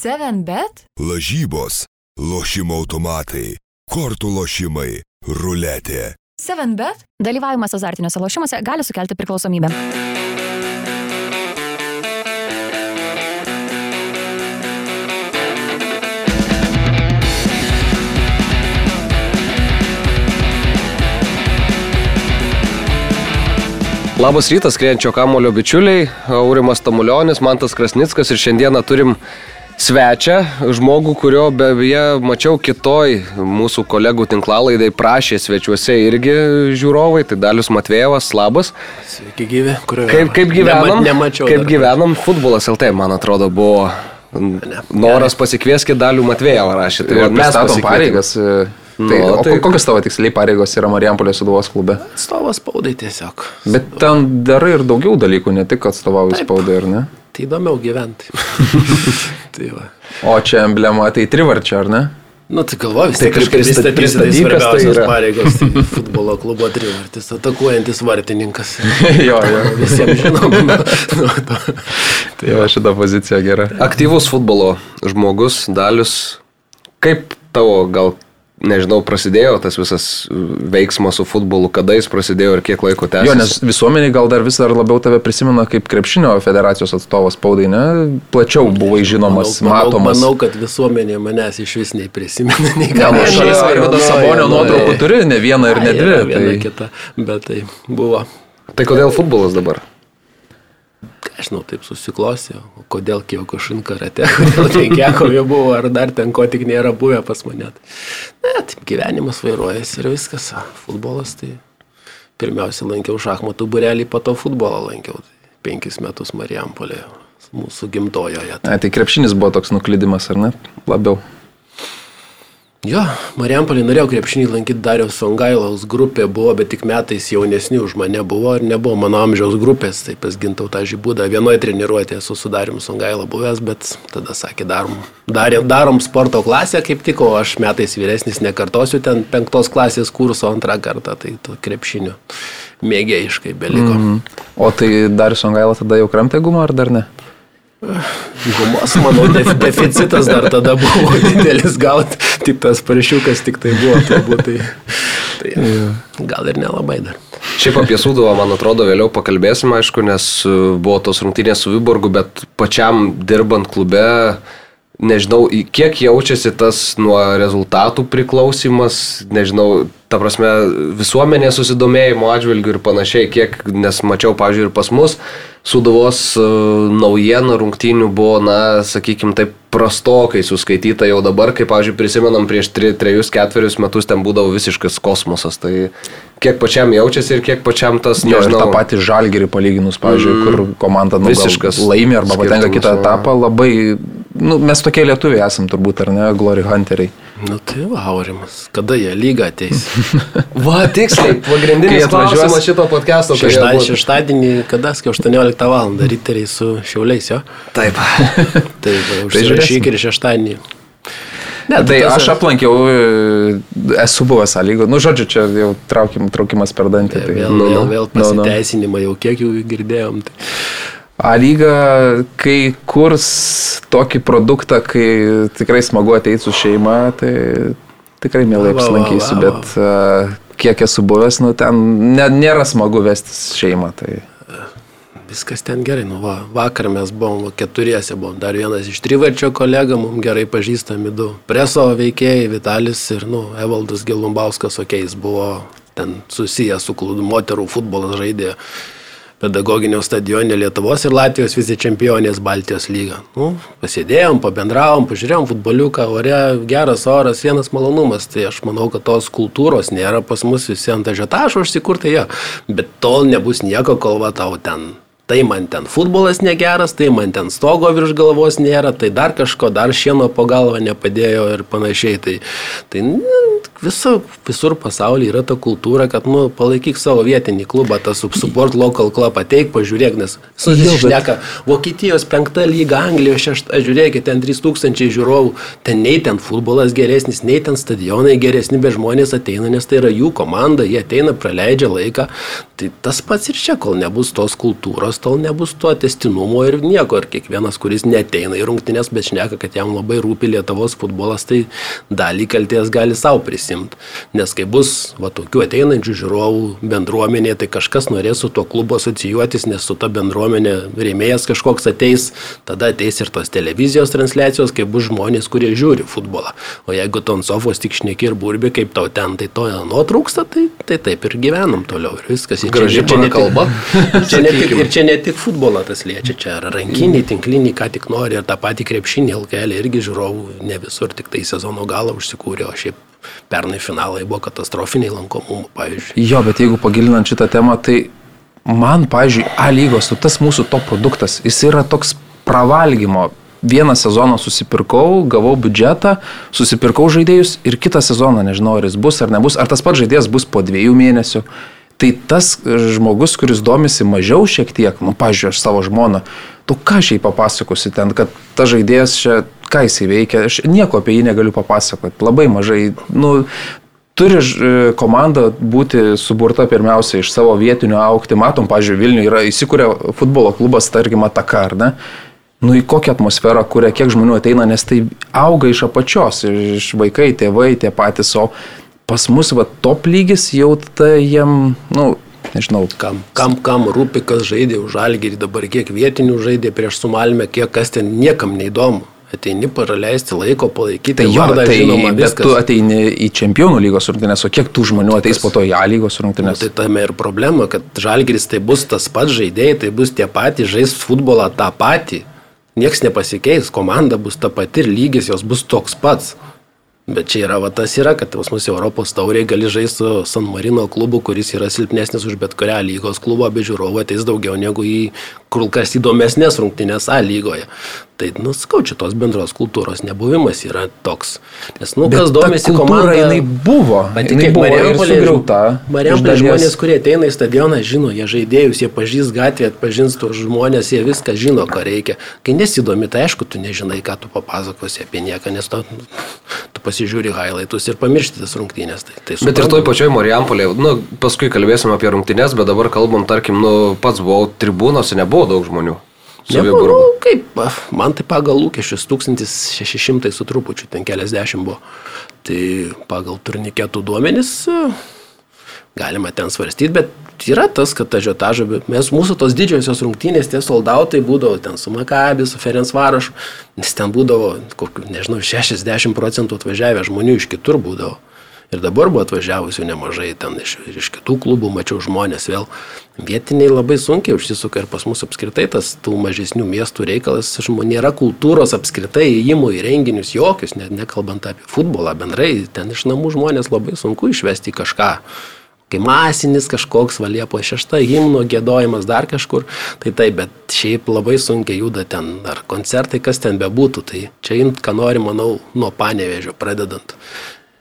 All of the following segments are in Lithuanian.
7bet? Lažybos, lošimo automatai, kortų lošimai, ruletė. 7bet? Dalyvavimas azartiniuose lošimuose gali sukelti priklausomybę. Labas rytas, skrienčio kamulio bičiuliai, Aurimas Tamulionis, Mantas Krasnickas ir šiandieną turim svečią, žmogų, kurio beje mačiau kitoj mūsų kolegų tinklalaidai prašė svečiuose irgi žiūrovai, tai Dalius Matvėjevas, labas. Sveiki gyvi, kurio Kaip, kaip gyvenam? Nema, nemačiau. Kaip gyvenam? Futbolas LT, man atrodo, buvo noras pasikvieskit Dalių Matvėjevą rašė. Tai va, mes pasikvietėm. pareigas. e, Tai, Nu, o tai- kokios tavo tiksliai pareigos yra Marijampolės suduvos klube? Atstovas spaudai tiesiog. Bet ten darai ir daugiau dalykų, ne tik atstovauji spaudai, ar ne? Tai įdomiau gyventi. tai va. O čia emblema, tai trivarčia, ar ne? Nu, tai galvoju, vis Tai tiek kažkaip pristatyti tai pristatyk, kas tai svarbiausias yra. pareigos. Tai futbolo klubo trivartis, atakuojantis vartininkas. jo, jo. Visiems žinom. nu, to. Tai va šita pozicija gera. Aktyvus futbolo žmogus, Dalius. Kaip tavo gal, nežinau, prasidėjo tas visas veiksmas su futbolu, kada jis prasidėjo ir kiek laiko tęsiasi? Jo, nes visuomeniai gal dar vis dar labiau tave prisimena kaip krepšinio federacijos atstovas spaudai, ne? Plačiau buvai žinomas, manau, matomas. Manau, kad visuomenė manęs iš vis nei prisimena, nei Ne, nu, šalia. Arvido Sabonio nu, nuotraukų tai- turi, ne vieną ir ne dvi. yra Viena Tai... kita, bet tai buvo. Tai kodėl futbolas dabar? Aš žinau, taip susiklosė, o kodėl Kiokušin karate, kodėl Tenkeko jau buvo, ar dar ten ko tik nėra buvę pas mane. Ne, taip gyvenimas vairuojasi ir viskas. Futbolas tai pirmiausia lankiau šachmatų burelį, po to futbolą lankiau. Tai penkis metus Marijampolėje, mūsų gimtojoje. Ne, tai krepšinis buvo toks nuklydimas, ar ne? Labiau. Jo, Marijampolį norėjau krepšinį lankyti Dariaus Songailaus grupė buvo, bet tik metais jaunesni už mane buvo ir nebuvo mano amžiaus grupės, tai pas gintau tą žibūdą. Vienoje treniruotėje esu su Darium Songaila buvęs, bet tada sakė, darom, darėm, darom sporto klasę kaip tik, o aš metais vyresnis nekartosiu ten penktos klasės kurso antrą kartą, tai to krepšinio mėgėjiškai beliko. Mm. O tai dar Songaila tada jau kramtė gumą, ar dar ne? Gumos, manau, def deficitas dar tada buvo didelis gauti, tik tas paršiukas tik tai buvo, turbūt tai, tai gal ir nelabai dar. Šiaip apie Sūduvą, man atrodo, vėliau pakalbėsim, aišku, nes e, buvo tos rungtynės su Viborgu, bet pačiam dirbant klube, nežinau, kiek jaučiasi tas nuo rezultatų priklausimas, nežinau, ta prasme, visuomenės susidomėjimo atžvilgių ir panašiai, kiek, nes mačiau, pavyzdžiui, ir pas mus Sūduvos e, naujienų rungtynių buvo, na, sakykime, taip prastokai suskaityta jau dabar, kaip, pavyzdžiui, prisimenam, prieš 3-4 metus ten būdavo visiškas kosmosas. Tai kiek pačiam jaučiasi ir kiek pačiam tas, Jo, nežinau, tą patį žalgerį palyginus, pavyzdžiui, mm, kur komanda nu, visiškas laimi arba patenka kitą etapą, labai, nu, mes tokie lietuviai esam turbūt, ar ne, Glory Hunteriai. Nu tai va, Aurimas, kada jie lyga ateis? Va, tiksliai, pagrindinis klausimas šito podcast'o. Šeštadienį, būt. šeštadienį, kada, kai 18 val. riteriai su šiauliais, jo? Taip. Tai va, užsirašyk ir šeštadienį. Ne, Tai tas- aš aplankiau, e, esu buvęs sąlygo, nu, žodžiu, čia jau traukim, traukimas per dantį. Tai, Vėl, nu, vėl, nu, vėl nu, nu. pasiteisinimą, jau kiek jų girdėjom. Tai. A lyga, kai kurs tokį produktą, kai tikrai smagu ateiti su šeima, tai tikrai mielai apsilankysiu, bet a, kiek esu buvęs, nu, ten ne, nėra smagu vestis šeimą. Tai... Viskas ten gerai, nu va, vakar mes buvom va, keturiese, buvom dar vienas iš trivarčio kolega, mums gerai pažįstami du preso veikėjai, Vitalis ir, nu, Evaldas Gelumbauskas, okei, jis buvo ten susijęs su klubu moterų futbolas žaidė pedagoginio stadione Lietuvos ir Latvijos vice čempionės Baltijos lyga. Nu, pasėdėjom, pabendravom, pažiūrėjom futboliuką, ore, geras oras, vienas malonumas. Tai aš manau, kad tos kultūros nėra pas mus visi ant ažetašo užsikurtai jo. Bet tol nebus nieko, kol va tau ten tai man ten futbolas negeras, tai man ten stogo virš galvos nėra, tai dar kažko, dar šieno po galvą nepadėjo ir panašiai. Tai, tai nu, viso, visur pasaulyje yra ta kultūra, kad nu, palaikyk savo vietinį klubą, tas support local club, ateik, pažiūrėk, nes susišneka Vokietijos penkta lyga, Anglijos šešta, žiūrėkit, ten 3000 žiūrovų, ten nei ten futbolas geresnis, nei ten stadionai geresni, bet žmonės ateina, nes tai yra jų komanda, jie ateina, praleidžia laiką. Tai tas pats ir čia, kol nebus tos kultūros, tol nebus to testinumo ir nieko. Ir kiekvienas, kuris neteina į rungtynės, bet šneka, kad jam labai rūpi Lietuvos futbolas, tai dalį kalties gali savo prisimti. Nes kai bus va, tokių ateinančių žiūrovų bendruomenė, tai kažkas norės su tuo klubu asocijuotis, nes su ta bendruomenė rėmėjas kažkoks ateis, tada ateis ir tos televizijos transliacijos, kai bus žmonės, kurie žiūri futbolą. O jeigu tu ant sofos tik šneki ir burbi, kaip tau ten, tai to nuotrūksta, tai, tai taip ir gyvenam toliau. Ir viskas. Ir Graži ir ne tik- kalba. Čia ne tik, ir čia ne tik futbolą tas liečia, čia ir rankiniai, tinkliniai, ką tik nori, ir tą patį krepšinį LKL irgi žiūrovų ne visur, tik tai sezono galą užsikūrė, o šiaip pernai finalai buvo katastrofiniai lankomumo, pavyzdžiui. Jo, bet jeigu pagilinant šitą temą, tai man, pavyzdžiui, A lygos, tas mūsų top produktas, jis yra toks pravalgymo. Vieną sezoną susipirkau, gavau biudžetą, susipirkau žaidėjus ir kitą sezoną nežinau, ar jis bus ar nebus, ar tas pats žaidėjas bus po dviejų mėnesių. Tai tas žmogus, kuris domisi mažiau šiek tiek, nu, pažiūrėjau, aš savo žmoną, tu ką šiai papasakosi ten, kad ta žaidėjas čia, ką jisai veikia, aš nieko apie jį negaliu papasakoti, labai mažai, nu, turi ž- komanda būti suburta pirmiausia iš savo vietinių aukti. Matom, pažiūrėjau, Vilniuje yra įsikūrę futbolo klubas, tarkim, Ataka, ar ne? Nu į kokią atmosferą kuria, kiek žmonių ateina, nes tai auga iš apačios, iš vaikai, tėvai, tie patys, o pas mus va top lygis jau tai jiem, nu, nežinau, Kam, kam, kam rūpi, kas žaidė už žalgį, dabar kiek vietinių žaidė prieš sumalmę, kiek kas ten niekam neįdomu. Ateini praleisti laiko, palaikyti Tai jo, vardą, tai, žinoma, bet viskas. tu ateini į čempionų lygos rungtynės, o kiek tų žmonių ateis po to į A lygos Nu, rungtynės? tai tame ir problema, kad žalgeris tai bus tas pats žaidėjai, tai bus tie patys, žais futbolą tą patį. Niekas nepasikeis, komanda bus ta pati ir lygis jos bus toks pats. Bet čia yra, va tas yra, kad pas mus Europos tauriai gali žaisti su San Marino klubu, kuris yra silpnesnis už bet kurią lygos klubą, bet žiūrovų ateis daugiau negu į kur kas įdomesnės rungtynės A lygoje. Tai, nu, skau, čia tos bendros kultūros nebuvimas yra toks. Nes, nu, kas domisi komanda... jinai buvo. sugriauta. iš Mariampolė dalies. žmonės, kurie ateina į stadioną, žino, jie žaidėjus, jie pažįst gatvę, atpažins tos žmonės, jie viską žino, ko reikia. Kai nesidomi, tai aišku, tu nežinai, ką tu papasakosi apie nieką, nes tu, tu pasižiūri highlightus ir pamiršti tas rungtynės. Tai, tai Bet ir suprantu. toj pačioj Marijampolėje, nu, paskui kalbėsim apie rungtynes, bet dabar kalbam, tarkim, nu, pats buvau tribūnose, nebuvo daug žmonių. Nebuvo, nu, kaip, man tai pagal lūkesčius 1600 su trupučiu, ten keliasdešimt buvo. Tai pagal turniketų duomenis galima ten svarstyti, bet yra tas, kad ta žiotaža, mes mūsų tos didžiosios rungtynės, tie soldautai būdavo ten su Makabi, su Ferenc Varašu, nes ten būdavo, kokiu, nežinau, 60 procentų atvažiavę žmonių iš kitur būdavo. Ir dabar buvo atvažiavusių nemažai ten iš, iš kitų klubų, mačiau žmonės vėl. Vietiniai labai sunkiai užsisuka ir pas mus apskritai tas tų mažesnių miestų reikalas, žmonių nėra kultūros apskritai įėjimų į renginius jokius, net nekalbant apie futbolą bendrai, ten iš namų žmonės labai sunku išvesti kažką. Kai masinis kažkoks valiepo šešta himno gėdojimas dar kažkur, tai taip, bet šiaip labai sunkiai juda ten, ar koncertai, kas ten bebūtų, tai čia imt, ką nori, manau, nuo panevežio pradedant.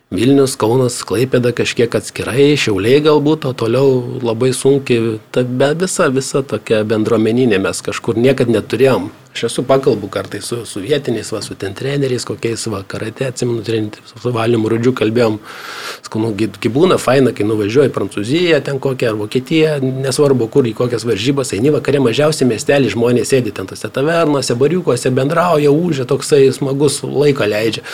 Vilnius, Kaunas, Klaipėda kažkiek atskirai, Šiauliai galbūt, o toliau labai sunkiai, ta be visa, visa tokia bendruomeninė mes kažkur niekad neturėjom. Aš esu pakalbų kartais su, su vietiniais, va, su ten treneriais, kokiais va, karate, atsimenu, treneriais, su Valimu Rudžiu kalbėjom, skanu, gyvūna, faina, kai nuvažiuoji Prancūziją, ten kokią ar Vokietiją, nesvarbu kur, į kokias varžybas, eini vakare mažiausiai miestelį, žmonės sėdi ten tose tavernose, bariukuose, bendrauja, užė, toksai smagus laiką leidžia.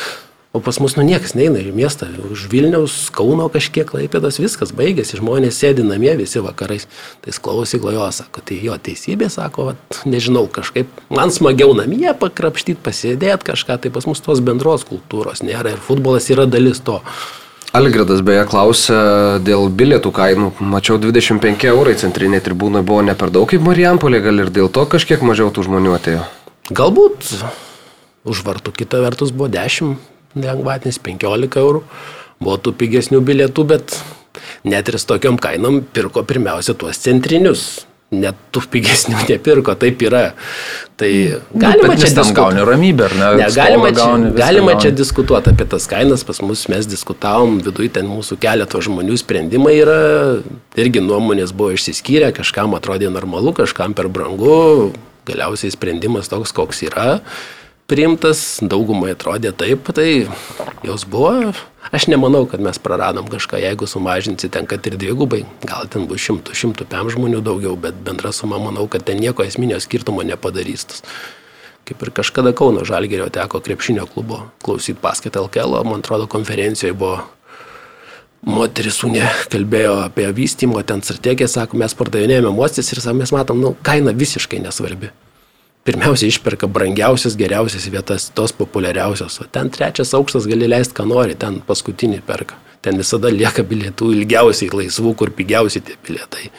O pas mus nu niekas neina į miestą, už Vilniaus, Kauno kažkiek laipėdas, viskas baigėsi, žmonės sėdi namie visi vakarais. Tai klausyk, jo, sako, tai jo teisybė, sako, vat, nežinau, kažkaip man smagiau namie pakrapštyti, pasėdėti kažką, tai pas mus tos bendros kultūros nėra ir futbolas yra dalis to. Algirdas beje klausė dėl bilietų kainų. Mačiau 25 eurai centrinė tribūna buvo ne per daug kaip Marijampolė, gal ir dėl to kažkiek mažiau tų žmonių atėjo. Galbūt už vartų kita vertus buvo 10 lengvatinis, 15 eurų. Buvo tų pigesnių bilietų, bet net ir su tokiom kainom pirko pirmiausia tuos centrinius. Net tų pigesnių nepirko, taip yra. Tai galima bet čia diskutuoti. gauni ramybę, ar ne? Ne, galima čia, gauni, galima čia gauni. diskutuoti apie tas kainas, pas mus mes diskutavom, viduje ten mūsų keleto žmonių sprendimai yra, irgi nuomonės buvo išsiskyrę, kažkam atrodė normalu, kažkam per brangu, galiausiai sprendimas toks, koks yra. Priimtas, daugumai atrodė taip, tai jos buvo. Aš nemanau, kad mes praradom kažką, jeigu sumažinsi ten, kad ir dvigubai, gal ten bus šimtų, šimtų pem žmonių daugiau, bet bendra suma manau, kad ten nieko esminio skirtumo nepadarys. Kaip ir kažkada Kauno Žalgerio teko krepšinio klubo klausyti paskaitą LKL, man atrodo, konferencijoje buvo moteris unė kalbėjo apie vystymo, ten strategiją, sako, mes pardavinėjame mostis ir mes matom, nu, kaina visiškai nesvarbi pirmiausia išperka brangiausias, geriausias vietas, tos populiariausios, o ten trečias aukštas gali leisti, ką nori, ten paskutinį perka. Ten visada lieka bilietų ilgiausiai laisvų, kur pigiausi tie bilietai.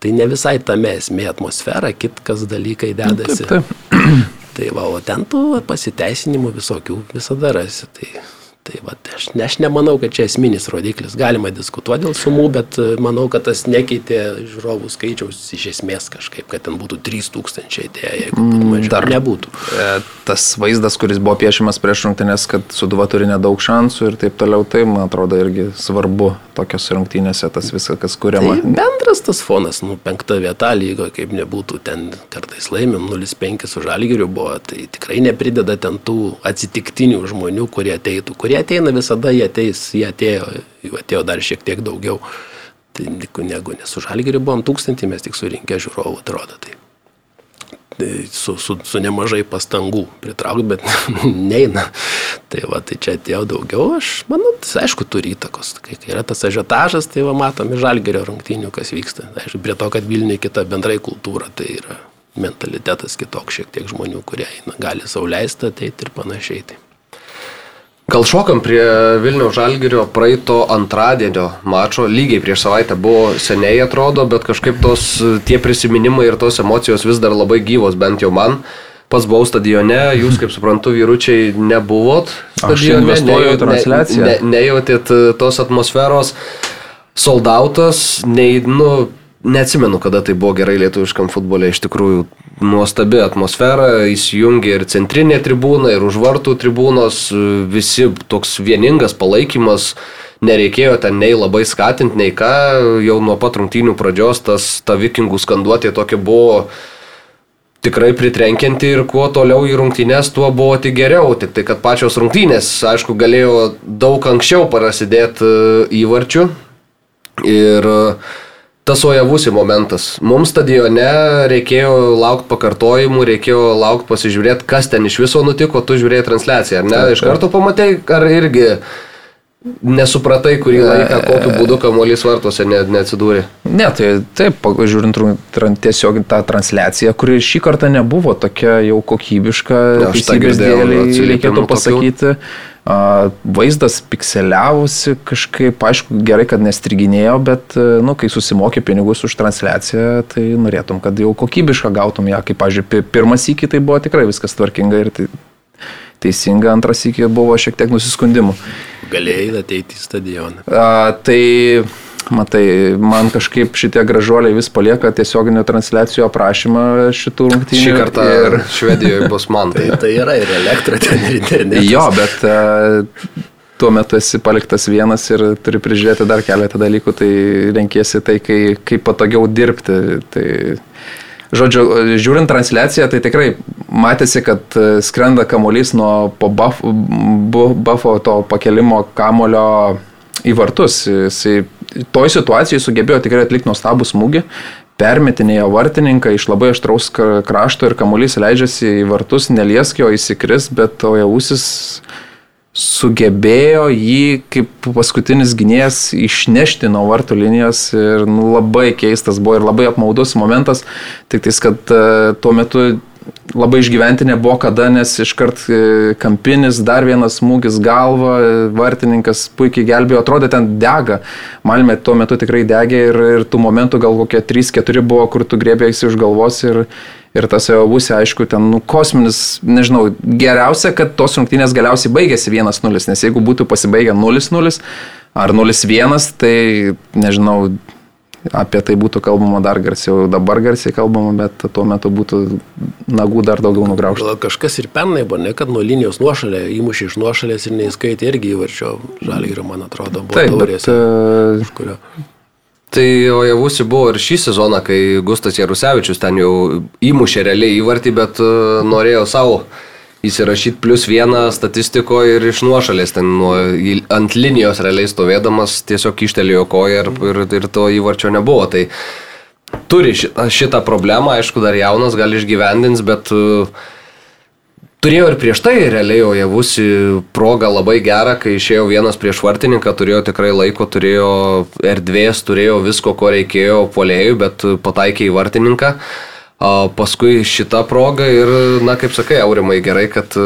Tai ne visai tame esmė atmosfera, kitkas dalykai dedasi. Taip, taip. Tai va, o ten tų pasiteisinimų visokių visada rasi. Tai Tai va, aš, ne, aš nemanau, kad čia esminis rodiklis. Galima diskutuoti dėl sumų, bet e, manau, kad tas nekeitė žiūrovų skaičiaus iš esmės kažkaip, kad ten būtų 3000 atėję, jeigu būtų mm, mažiau. Dar nebūtų. E, tas vaizdas, kuris buvo piešimas prieš rungtynės, kad Suduva turi nedaug šansų ir taip toliau, tai man atrodo irgi svarbu tokios rungtynėse tas viskas, kas kuriama. Tai bendras tas fonas, nu, penkta vieta lygo, kaip nebūtų, ten kartais laimim 0-5 su žalgiriu buvo, tai tikrai neprideda ten tų atsitiktinių žmonių, kurie ateitų, kurie kurie ateina visada, jie ateis, jie atėjo, jų atėjo dar šiek tiek daugiau. Tai negu nes su žalgiriu buvom tūkstantį, mes tik surinkę žiūrovų, atrodo. Tai, tai su, su, su nemažai pastangų pritraukti, bet neina. Tai va, tai čia atėjo daugiau, aš manau, tai aišku, turi įtakos. Kai yra tas ažiotažas, tai va, matome žalgerio rungtynių, kas vyksta. Aišku, prie to, kad Vilniuje kita bendrai kultūra, tai yra mentalitetas kitoks, šiek tiek žmonių, kurie eina, gali sauliaisti ateiti ir panašiai. Tai. Gal šokam prie Vilniaus Žalgirio praeito antradienio mačo, lygiai prieš savaitę buvo seniai atrodo, bet kažkaip tos tie prisiminimai ir tos emocijos vis dar labai gyvos, bent jau man. Pats buvau stadione, jūs, kaip suprantu, vyručiai nebuvot stadione, nejautėt, ne, ne, nejautėt tos atmosferos, soldautas, nei, nu, Neatsimenu, kada tai buvo gerai lietuviškam futbole, iš tikrųjų nuostabi atmosfera, įsijungia ir centrinė tribūna, ir už vartų tribūnos, visi toks vieningas palaikymas, nereikėjo ten nei labai skatinti, nei ką, jau nuo pat rungtynių pradžios tas ta vikingų skanduotė tokia buvo tikrai pritrenkianti ir kuo toliau į rungtynės, tuo buvo tik geriau. Tik tai, kad pačios rungtynės, aišku, galėjo daug anksčiau prasidėti e, įvarčių. Ir uh, tas ojavusi momentas. Mums stadione reikėjo laukti pakartojimų, reikėjo laukti pasižiūrėti, kas ten iš viso nutiko, tu žiūrėjai transliaciją, ar ne? Taip, Iš karto pamatai, ar irgi nesupratai kurį laiką, kokiu būdu kamuolys vartuose ne, neatsidūrė. Ne, tai taip, žiūrint tiesiog tą transliaciją, kuri šį kartą nebuvo tokia jau kokybiška, teisybės dėlį, reikėtų pasakyti. Tokių Vaizdas pikseliavosi kažkaip, aišku, gerai, kad nestriginėjo, bet, e, nu, kai susimokė pinigus už transliaciją, tai norėtum, kad jau kokybišką gautum ją, kaip, pažiūrėjau, pirmas iki tai buvo tikrai viskas tvarkinga ir tai teisinga, antras iki buvo šiek tiek nusiskundimų. Galėjai ateiti į stadioną. A, tai Matai, man kažkaip šitie gražuoliai vis palieka tiesioginių transliacijų aprašymą šitų rungtynių. Šį kartą ir Švedijoje bus man. tai, tai yra ir elektra ten ir internetas. Jo, bet uh, tuo metu esi paliktas vienas ir turi prižiūrėti dar keletą dalykų, tai renkiesi tai, kai, kaip patogiau dirbti. Tai, žodžiu, žiūrint transliaciją, tai tikrai matėsi, kad e, skrenda kamuolys nuo po buffo, buffo to pakelimo kamulio į vartus. Jisai toj situacijai sugebėjo tikrai atlikti nuostabų smūgį, permetinėjo vartininką iš labai aštraus krašto ir kamuolys leidžiasi į vartus, neliesk jo įsikris, bet ojausis sugebėjo jį kaip paskutinis gynėjas išnešti nuo vartų linijos ir nu, labai keistas buvo ir labai apmaudus momentas, tik tais, kad uh, tuo metu labai išgyventi nebuvo kada, nes iškart e, kampinis, dar vienas smūgis galva, vartininkas puikiai gelbėjo, atrodė ten dega. Malmė tuo metu tikrai degė ir, ir tų momentų gal kokie 3-4 buvo, kur tu grėbėjai iš galvos ir, ir tas jau būsi, aišku, ten, nu, kosminis, nežinau, geriausia, kad tos rungtynės galiausiai baigėsi 1-0, nes jeigu būtų pasibaigę 0-0 ar 0-1, tai, nežinau, apie tai būtų kalbama dar garsiau, dabar garsiai kalbama, bet tuo metu būtų nagų dar daugiau nugraužta. Gal kažkas ir pernai buvo, ne kad nuo linijos nuošalė, įmušė iš nuošalės ir neįskaitė irgi įvarčio žalgyrio, man atrodo, buvo Taip, taurėse. Bet, uh, kurio. Tai o javusi buvo ir šį sezoną, kai Gustas Jarusevičius ten jau įmušė realiai įvartį, bet uh, norėjo savo įsirašyti plus vieną statistikoje ir iš nuošalės ten nuo, ant linijos realiai stovėdamas tiesiog ištelėjo koją ir, ir, ir to įvarčio nebuvo. Tai turi šitą, šitą problemą, aišku, dar jaunas gal išgyvendins, bet uh, Turėjo ir prieš tai realiai, o javusi proga labai gerą, kai išėjo vienas prieš vartininką, turėjo tikrai laiko, turėjo erdvės, turėjo visko, ko reikėjo polėjui, bet pataikė į vartininką. O paskui šitą progą ir, na, kaip sakai, Aurimai, gerai kad,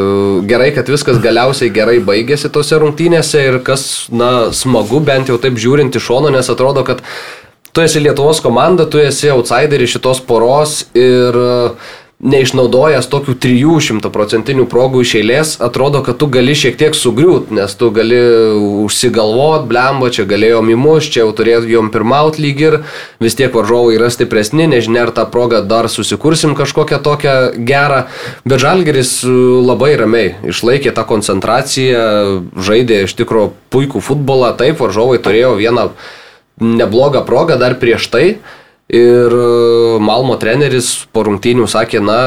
gerai, kad viskas galiausiai gerai baigėsi tose rungtynėse ir kas, na, smagu, bent jau taip žiūrint iš šono, nes atrodo, kad tu esi Lietuvos komanda, tu esi outsideris šitos poros ir uh, neišnaudojęs tokių 300 procentinių progų iš eilės, atrodo, kad tu gali šiek tiek sugriūt, nes tu gali užsigalvot, blemba, čia galėjom įmuš, čia jau turėjom pirmaut lyg ir vis tiek varžovai yra stipresni, nežinia, ar tą progą dar susikursim kažkokią tokią gerą, bet Žalgeris labai ramiai išlaikė tą koncentraciją, žaidė iš tikrųjų puikų futbolą, taip, varžovai turėjo vieną neblogą progą dar prieš tai. Ir e, Malmo treneris po rungtynių sakė, na,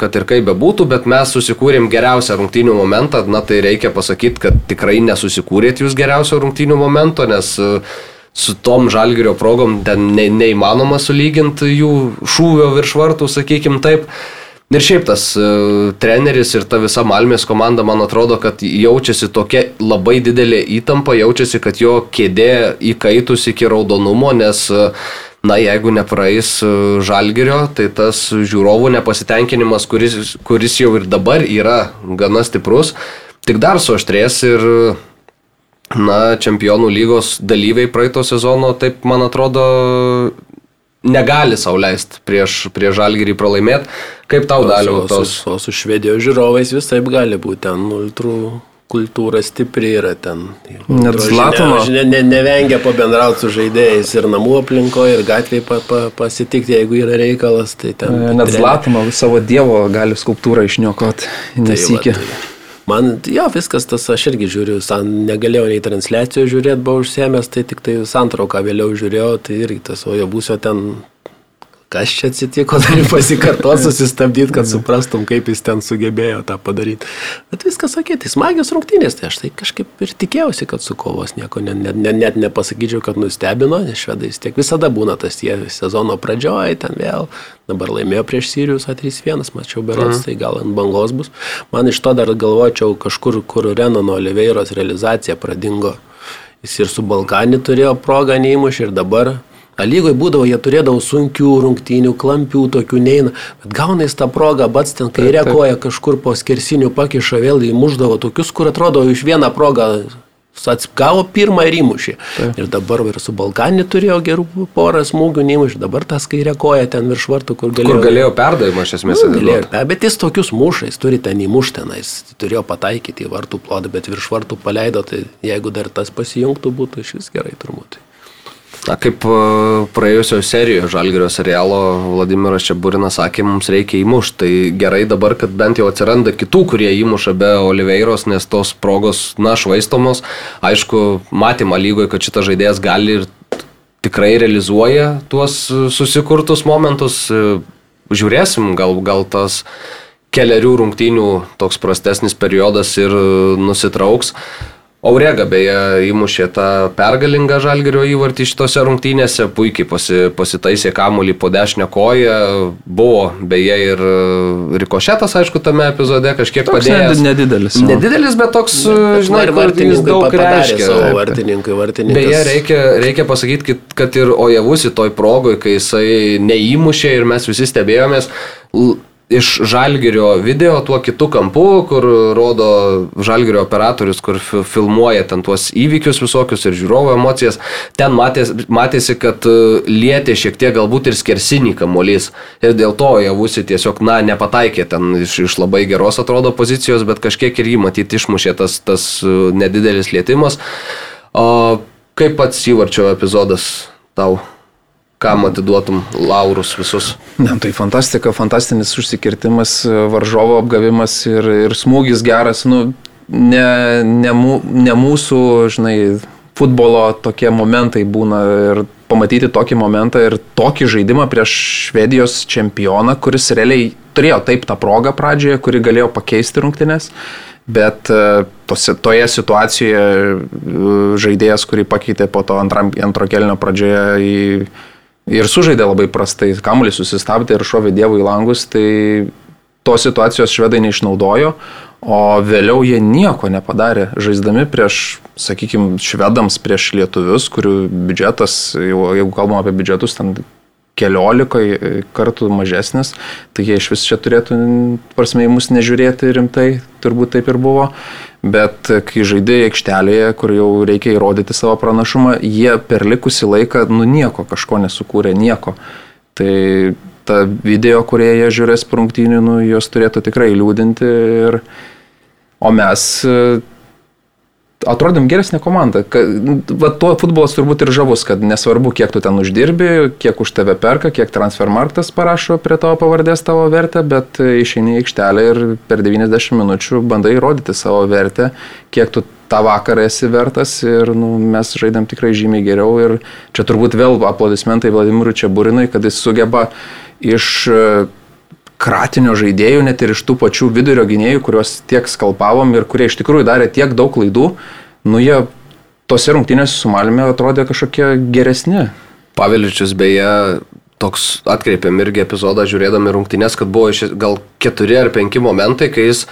kad ir kaip bebūtų, bet mes susikūrėm geriausią rungtynių momentą, na tai reikia pasakyti, kad tikrai nesusikūrėt jūs geriausio rungtynių momento, nes e, su tom žalgerio progom ten ne, neįmanoma sulyginti jų šūvio virš vartų, sakykim taip. Ir šiaip tas uh, treneris ir ta visa Malmės komanda, man atrodo, kad jaučiasi tokia labai didelė įtampa, jaučiasi, kad jo kėdė įkaitus iki raudonumo, nes uh, na, jeigu nepraeis žalgerio, tai tas žiūrovų nepasitenkinimas, kuris, kuris jau ir dabar yra gana stiprus, tik dar suaštrės ir, na, čempionų lygos dalyviai praeito sezono, taip man atrodo, negali sauliaisti prieš, prieš žalgerį pralaimėti. Kaip tau daliau tos? su, o su švedijos žiūrovais vis taip gali būti, ten ultrų kultūra stipri yra ten. Net Zlatano. žinia- Ne, ne, nevengia pabendrauti su žaidėjais ir namų aplinkoje, ir gatvėje pa, pa, pasitikti, jeigu yra reikalas. Tai ten, Net treneriai- Zlatano savo dievo gali skulptūrą išniokoti Tai nesikė. va, tai Man, jo, viskas tas, aš irgi žiūriu, san, negalėjau nei transliacijos žiūrėti, buvau užsiemęs, tai tik tai santrauką vėliau žiūrėjau, tai irgi tas, o jo būsio ten, kas čia atsitiko, turi pasikartoti, susistabdyti, kad suprastum, kaip jis ten sugebėjo tą padaryti. Bet viskas sakė, tai smagios rungtynės, tai aš tai kažkaip ir tikėjausi, kad su kovos nieko, ne, ne, ne, net nepasakyčiau, kad nustebino, nes švedai vis tiek visada būna tas tie sezono pradžioje, ten vėl, dabar laimėjo prieš Sirius A3-1, mačiau berots, tai gal ant bangos bus. Man iš to dar galvočiau kažkur, kur Renano Oliveiros realizacija pradingo. Jis ir su Balkanį turėjo progą neįmušį ir dabar. Lygoje būdavo, jie turėdavo sunkių rungtynių, klampių, tokių neina, bet gauna jis tą progą, bats ten kairė koja kažkur po skersinių pakiša vėl įmuždavo tokius, kur atrodo iš vieną progą atsigavo pirmą ir įmušį. Ir dabar ir su Balkanį turėjo gerų porą smūgių neįmušį, dabar tas kairė koja ten virš vartų, kur galėjo. Kur galėjo perdavimą iš esmės Nu, galėjo, pe- bet jis tokius mušais turi ten įmušti, na, jis turėjo pataikyti į vartų plodą, bet virš vartų paleido, tai jeigu dar tas pasijungtų, būtų iš vis gerai turbūt. Na, kaip e, praėjusio serijoje Žalgirio serialo Vladimiras Čiaburinas sakė, mums reikia įmušti. Tai gerai dabar, kad bent jau atsiranda kitų, kurie įmuša be Oliveiros, nes tos progos, na, švaistomos. Aišku, matymą lygoje, kad šitas žaidėjas gali ir tikrai realizuoja tuos susikurtus momentus. E, Žiūrėsim, gal, gal tas keliarių rungtynių toks prastesnis periodas ir e, nusitrauks. Aurega beje įmušė tą pergalingą žalgerio įvartį šitose rungtynėse, puikiai pasi, pasitaisė kamuolį po dešinę koją, buvo beje ir rikošetas, aišku, tame epizode kažkiek Toks nedi- nedidelis, jo. Nedidelis, bet toks, e, žinai, ir kur jis vartininkai daug reiškia. savo vartininkui, vartininkas. Beje, reikia, reikia pasakyti, kad, ir Ojavusi toj progoj, kai jisai neįmušė ir mes visi stebėjomės, iš Žalgirio video tuo kitu kampu, kur rodo Žalgirio operatorius, kur fi- filmuoja ten tuos įvykius visokius ir žiūrovo emocijas, ten matės, matėsi, kad e, lietė šiek tiek galbūt ir skersinį kamuolys. Ir dėl to Ojavusi tiesiog, na, nepataikė ten iš, iš labai geros atrodo pozicijos, bet kažkiek ir jį matyti išmušė tas, tas e, nedidelis lietimas. O kaip pats įvarčio epizodas tau? Kam atiduotum laurus visus? Ne, tai fantastika, fantastinis užsikirtimas, varžovo apgavimas ir, ir smūgis geras. Nu, ne, ne, mū, ne mūsų, žinai, futbolo tokie momentai būna ir pamatyti tokį momentą ir tokį žaidimą prieš Švedijos čempioną, kuris realiai turėjo taip tą progą pradžioje, kuri galėjo pakeisti rungtynės, bet e, tose, toje situacijoje e, žaidėjas, kurį pakeitė po to antro kelnio pradžioje į, ir sužaidė labai prastai, kamuolį susistabdė ir šovė dievų į langus, tai tos situacijos švedai neišnaudojo, o vėliau jie nieko nepadarė, žaisdami prieš, sakykime, švedams, prieš lietuvius, kurių biudžetas, jeigu kalbam apie biudžetus, ten keliolikai kartų mažesnis, tai jie iš vis čia turėtų, prasme, į mus nežiūrėti rimtai, turbūt taip ir buvo. Bet kai žaidėjai aikštelėje, kur jau reikia įrodyti savo pranašumą, jie per likusį laiką, nu nieko kažko nesukūrė, nieko. Tai ta video, kurie jie žiūrės prungtynių, nu, jos turėtų tikrai liūdinti. Ir, o mes atrodėm geresnė komanda. Va tuo futbolas turbūt ir žavus, kad nesvarbu, kiek tu ten uždirbi, kiek už tave perka, kiek transfermarktas parašo prie tavo pavardės tavo vertę, bet išeini į aikštelę ir per 90 minučių bandai įrodyti savo vertę, kiek tu tą vakarą esi vertas ir nu, mes žaidėm tikrai žymiai geriau ir čia turbūt vėl aplodismentai Vladimirui Čiabūrinui, kad jis sugeba iš kratinio žaidėjų, net ir iš tų pačių vidurio gynėjų, kuriuos tiek skalpavom ir kurie iš tikrųjų darė tiek daug klaidų, nu jie tose rungtynėse su Malime atrodė kažkokie geresni. Paveličius beje toks atkreipėm irgi epizodą žiūrėdami rungtynės, kad buvo iš, gal keturi ar penki momentai, kai jis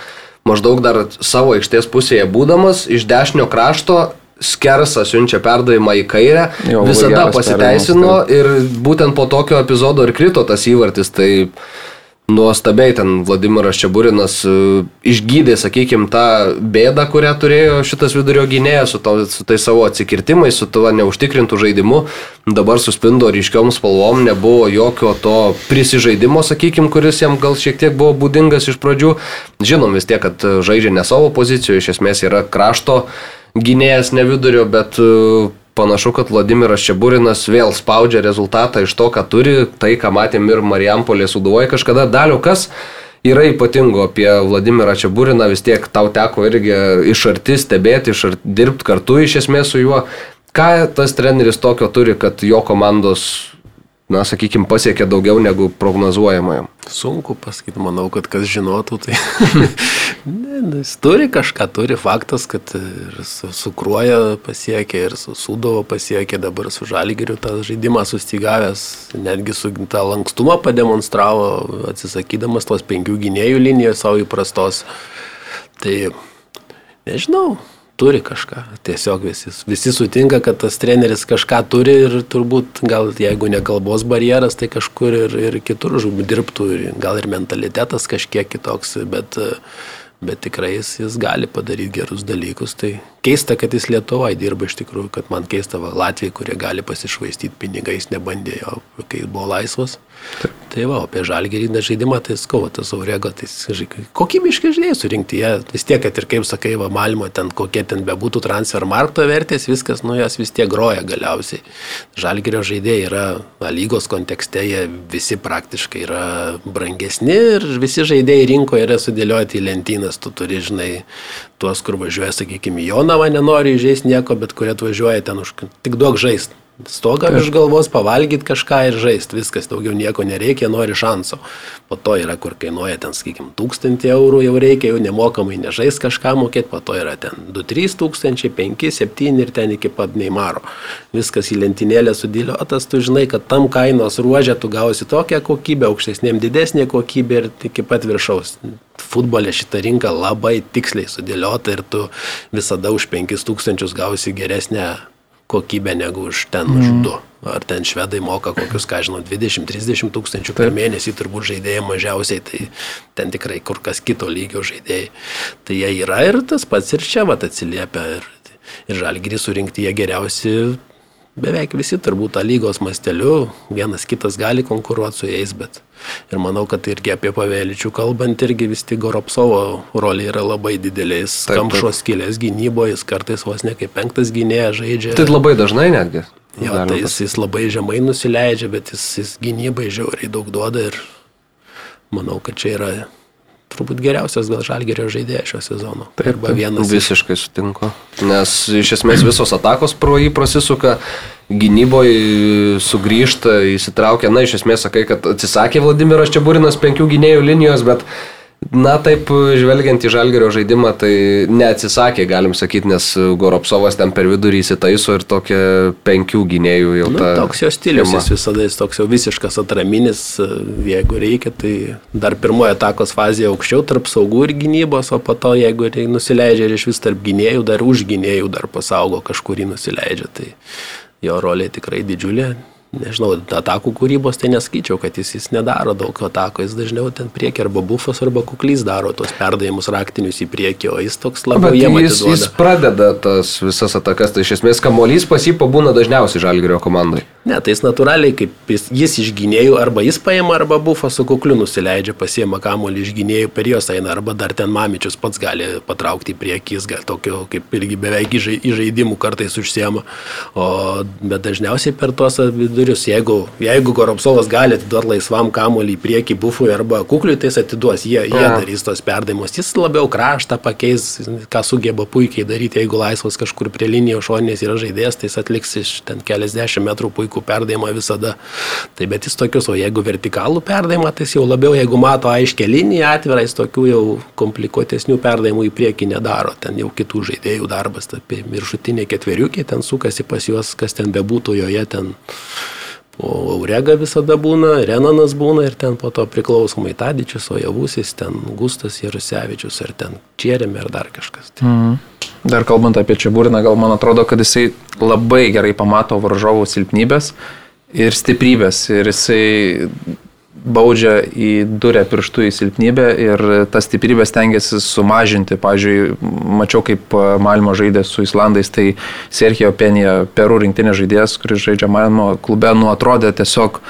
maždaug dar savo aikštės pusėje būdamas iš dešinio krašto skersą siunčia perdavimą į kairę, jo, visada pasiteisino ir būtent po tokio epizodo ir krito tas įvartis. Tai nuostabiai ten Vladimiras Čiaburinas e, išgydė, sakykime, tą bėdą, kurią turėjo šitas vidurio gynėjas su, to, su tai savo atsikirtimais, su tuo neužtikrintų žaidimu. Dabar suspindo ryškiom spalvom, nebuvo jokio to prisižaidimo, sakykime, kuris jam gal šiek tiek buvo būdingas iš pradžių. Žinom vis tiek, kad žaidžia ne savo pozicijoje, iš esmės yra krašto gynėjas ne vidurio, bet e, panašu, kad Vladimiras Čiaburinas vėl spaudžia rezultatą iš to, ką turi, tai, ką matėm ir Marijampolė suduoja kažkada. Daliu, kas yra ypatingo apie Vladimirą Čiaburiną, vis tiek tau teko irgi iš arti stebėti, iš arti dirbti kartu iš esmės su juo. Ką tas treneris tokio turi, kad jo komandos na, sakykime, pasiekė daugiau negu prognozuojama. Sunku pasakyti, manau, kad kas žinotų, tai ne, nu, jis turi kažką, turi faktas, kad ir su, su Kruoja pasiekė, ir su Sudovo pasiekė, dabar su Žalgiriu tą žaidimą sustigavęs, netgi su tą lankstumą pademonstravo, atsisakydamas tos penkių gynėjų linijos savo įprastos. Tai nežinau, turi kažką. Tiesiog visi, visi sutinka, kad tas treneris kažką turi ir turbūt gal jeigu ne kalbos barjeras, tai kažkur ir, ir kitur dirbtų, ir gal ir mentalitetas kažkiek kitoks, bet, bet tikrai jis, jis gali padaryti gerus dalykus. Tai keista, kad jis Lietuvoje dirba iš tikrųjų, kad man keista va, Latvijai, kurie gali pasišvaistyti pinigais, nebandė jo, kai buvo laisvas. Taip. Tai va, apie žalgerį žaidimą, tai skau, tas Aurego, tai kokybiškai žaidėjai surinkti, jie vis tiek, kad ir kaip sakai, va, Malmo, ten kokie ten bebūtų transfer markto vertės, viskas, nu jos vis tiek groja galiausiai. Žalgerio žaidėjai yra va, lygos kontekste, jie visi praktiškai yra brangesni ir visi žaidėjai rinkoje yra sudėlioti į lentynas, tu turi, žinai, tuos, kur važiuoja, sakykime, Jonava nenori žaisti nieko, bet kurie atvažiuoja ten už tik daug žaisti Stogą virš galvos, pavalgyti kažką ir žaisti, viskas, daugiau nieko nereikia, nori šanso. Po to yra, kur kainuoja ten, sakykime, 1000 eurų jau reikia, jau nemokamai nežais kažką mokėti, po to yra ten 2-3 tūkstančiai, 5-7 ir ten iki pat neįmaro. Viskas į lentynėlę sudėliotas, tu žinai, kad tam kainos ruožė tu gausi tokią kokybę, aukštesnėm didesnė kokybė ir iki pat viršaus futbole šita rinka labai tiksliai sudėliota ir tu visada už 5000 gausi geresnę kokybę negu už ten mm. už du. Ar ten švedai moka kokius, ką žinau, 20-30 tūkstančių per mėnesį, turbūt žaidėjai mažiausiai, tai ten tikrai kur kas kito lygio žaidėjai. Tai jie yra ir tas pats ir čia vat atsiliepia. Ir, ir žalgyrį surinkti jie geriausi beveik visi turbūt tą lygos masteliu, vienas kitas gali konkuruoti su jais, bet Ir manau, kad irgi apie Paveličių kalbant, irgi vis tik Goropsovo rolė yra labai didelės. Kamšos kilės gynyboje, jis kartais vos ne kaip penktas gynėjas žaidžia. Tai labai dažnai netgi. Jo, tai jis, jis labai žemai nusileidžia, bet jis, jis gynybai žiauriai daug duoda ir manau, kad čia yra turbūt geriausias gal žalgerio žaidėjas šio sezono. Taip, arba vienas. iš- Visiškai sutinku. Nes iš esmės visos atakos pro jį prasisuka, gynyboje sugrįžta, įsitraukia. Na, iš esmės sakai, kad atsisakė Vladimiras Čiaburinas penkių gynėjų linijos, bet, na, taip, žvelgiant į žalgerio žaidimą, tai neatsisakė, galim sakyti, nes Goropsovas ten per vidurį įsitaiso ir tokia penkių gynėjų jau Nu, ta. toks jo stilius, jis visada jis toks jau visiškas atraminis, jeigu reikia, tai dar pirmoje atakos fazėje aukščiau tarp saugų ir gynybos, o po to, jeigu tai nusileidžia ir iš vis tarp gynėjų, dar už gynėjų dar pasaugo kažkurį nusileidžia, tai jo rolė tikrai didžiulė. Nežinau, atakų kūrybos tai neskaičiau, kad jis, jis nedaro daug atakų, jis dažniau ten priekį arba bufas, arba kuklys daro tos perdavimus raktinius į priekį, o jis toks Bet jiem jis, jis atiduoda. pradeda tas visas atakas, tai iš esmės kamuolys pas jį pabūna dažniausiai žalgerio komandai. Ne, tai jis natūraliai, kaip jis, jis iš gynėjų, arba jis paima, arba bufą su kukliu nusileidžia, pasiema kamuolį iš gynėjų, per juos eina, arba dar ten mamičius pats gali patraukti į priekį, jis gal tokio kaip irgi beveik į žai- į žaidimų kartais užsiema. O, bet dažniausiai per tuos vidurius, jeigu, jeigu Goropsovas gali atiduoti laisvam kamuolį į priekį bufui arba kukliui, tai jis atiduos, jie, jie darys tos perdavimus. Jis labiau kraštą pakeis, ką sugeba puikiai daryti, jeigu laisvas kažkur prie linijos šoninės yra žaidėjas, tai jis atliks iš ten keliasdešimt metrų puikų perdavimą visada. Tai bet jis tokius, o jeigu vertikalų perdavimą, tai jis jau labiau, jeigu mato aiškę liniją atvirą, jis tokių jau komplikuotesnių perdavimų į priekį nedaro. Ten jau kitų žaidėjų darbas, tai apie viršutinė ketveriukė, ten sukasi pas juos, kas ten bebūtų joje ten. O Aurega visada būna, Renanas būna ir ten po to priklausomai Tadičius, o Javusis, ten Gustas Jarusevičius, ar ten Čierėmė, ar dar kažkas. Tai. Mhm. Dar kalbant apie Čiaburiną, gal man atrodo, kad jisai labai gerai pamato varžovų silpnybės ir stiprybės. Ir jisai baudžia į durę pirštų į silpnybę ir tas stiprybės tengiasi sumažinti. Pavyzdžiui, mačiau, kaip Malmo žaidė su Islandais, tai Serhijo Penija, Perų rinktinė žaidėjas, kuris žaidžia Malmo klube, nu atrodė tiesiog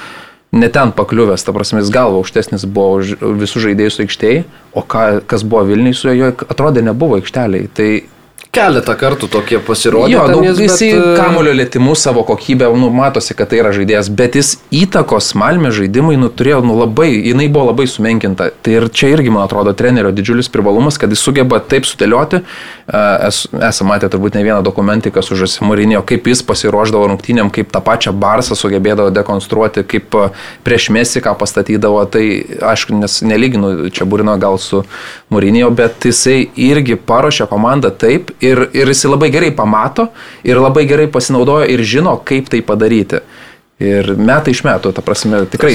ne ten pakliuvęs, ta prasme, jis galva aukštesnis buvo už visų žaidėjus aikštėje, o ką, kas buvo Vilniui su juo, atrodė nebuvo aikšteliai. Tai Keletą kartų tokie pasirodė. Jo, nu, jis, jis bet, e, kamulio lėtimu savo kokybę, nu, matosi, kad tai yra žaidėjas, bet jis įtakos Malmė žaidimui, nu, turėjo, nu, labai, jinai buvo labai sumenkinta. Tai ir čia irgi, man atrodo, trenerio didžiulis privalumas, kad jis sugeba taip sudėlioti. Es, esame matę turbūt ne vieną dokumentiką su Žasimurinio, kaip jis pasiruoždavo rungtynėm, kaip tą pačią Barsą sugebėdavo dekonstruoti, kaip e, prieš Mesį ką pastatydavo. Tai, aišku, nes nelyginu čia Burino gal su Murinio, bet jisai irgi paruošė komandą taip ir, ir jisai labai gerai pamato ir labai gerai pasinaudojo ir žino, kaip tai padaryti. Ir metai iš metų, ta prasme, tikrai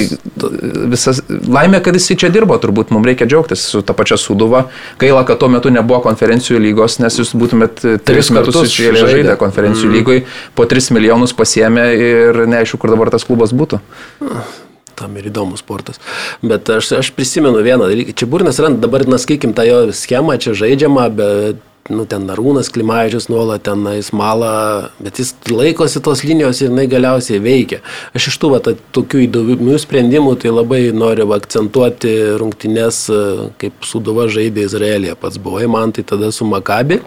visas laimė, kad jis čia dirbo, turbūt mums reikia džiaugtis su ta pačia Suduva. Gaila, kad tuo metu nebuvo konferencijų lygos, nes jūs būtumėt tris Tris metus kartus iš eilės žaidė. žaidę konferencijų mm. lygoj, po 3 milijonus pasiemė ir neaišku, kur dabar tas klubas būtų. Tam ir įdomus sportas. Bet aš, aš prisimenu vieną dalyką. Čia burnas rand, dabar, na, skaikim tą jo schemą, čia žaidžiama, bet, nu, ten Arūnas Klimavičius nuolat ten jis malą, bet jis laikosi tos linijos ir jinai galiausiai veikia. Aš iš tų, va, ta, tokių įdomių sprendimų, tai labai noriu akcentuoti rungtynes, kaip Suduva žaidė Izraelėje. Pats buvai man, tai tada su Makabi.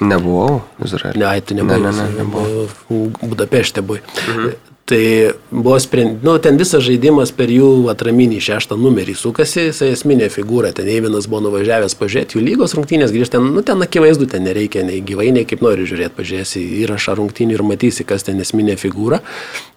Nebuvau Izraelė. Ne, ai, tu nebuvai. Ne, ne, ne, nebuvau. Budapešte buvai. Mhm. Tai buvo sprendimas, nu, ten visas žaidimas per jų atraminį šeštą numerį sukasi, jisai esminė figūra, ten Eivinas buvo nuvažiavęs pažiūrėti jų lygos rungtynės, grįžti ten, nu, ten akivaizdu, ten nereikia nei gyvai, nei kaip nori žiūrėti, pažiūrėsi įrašą rungtynių ir matysi, kas ten esminė figūra.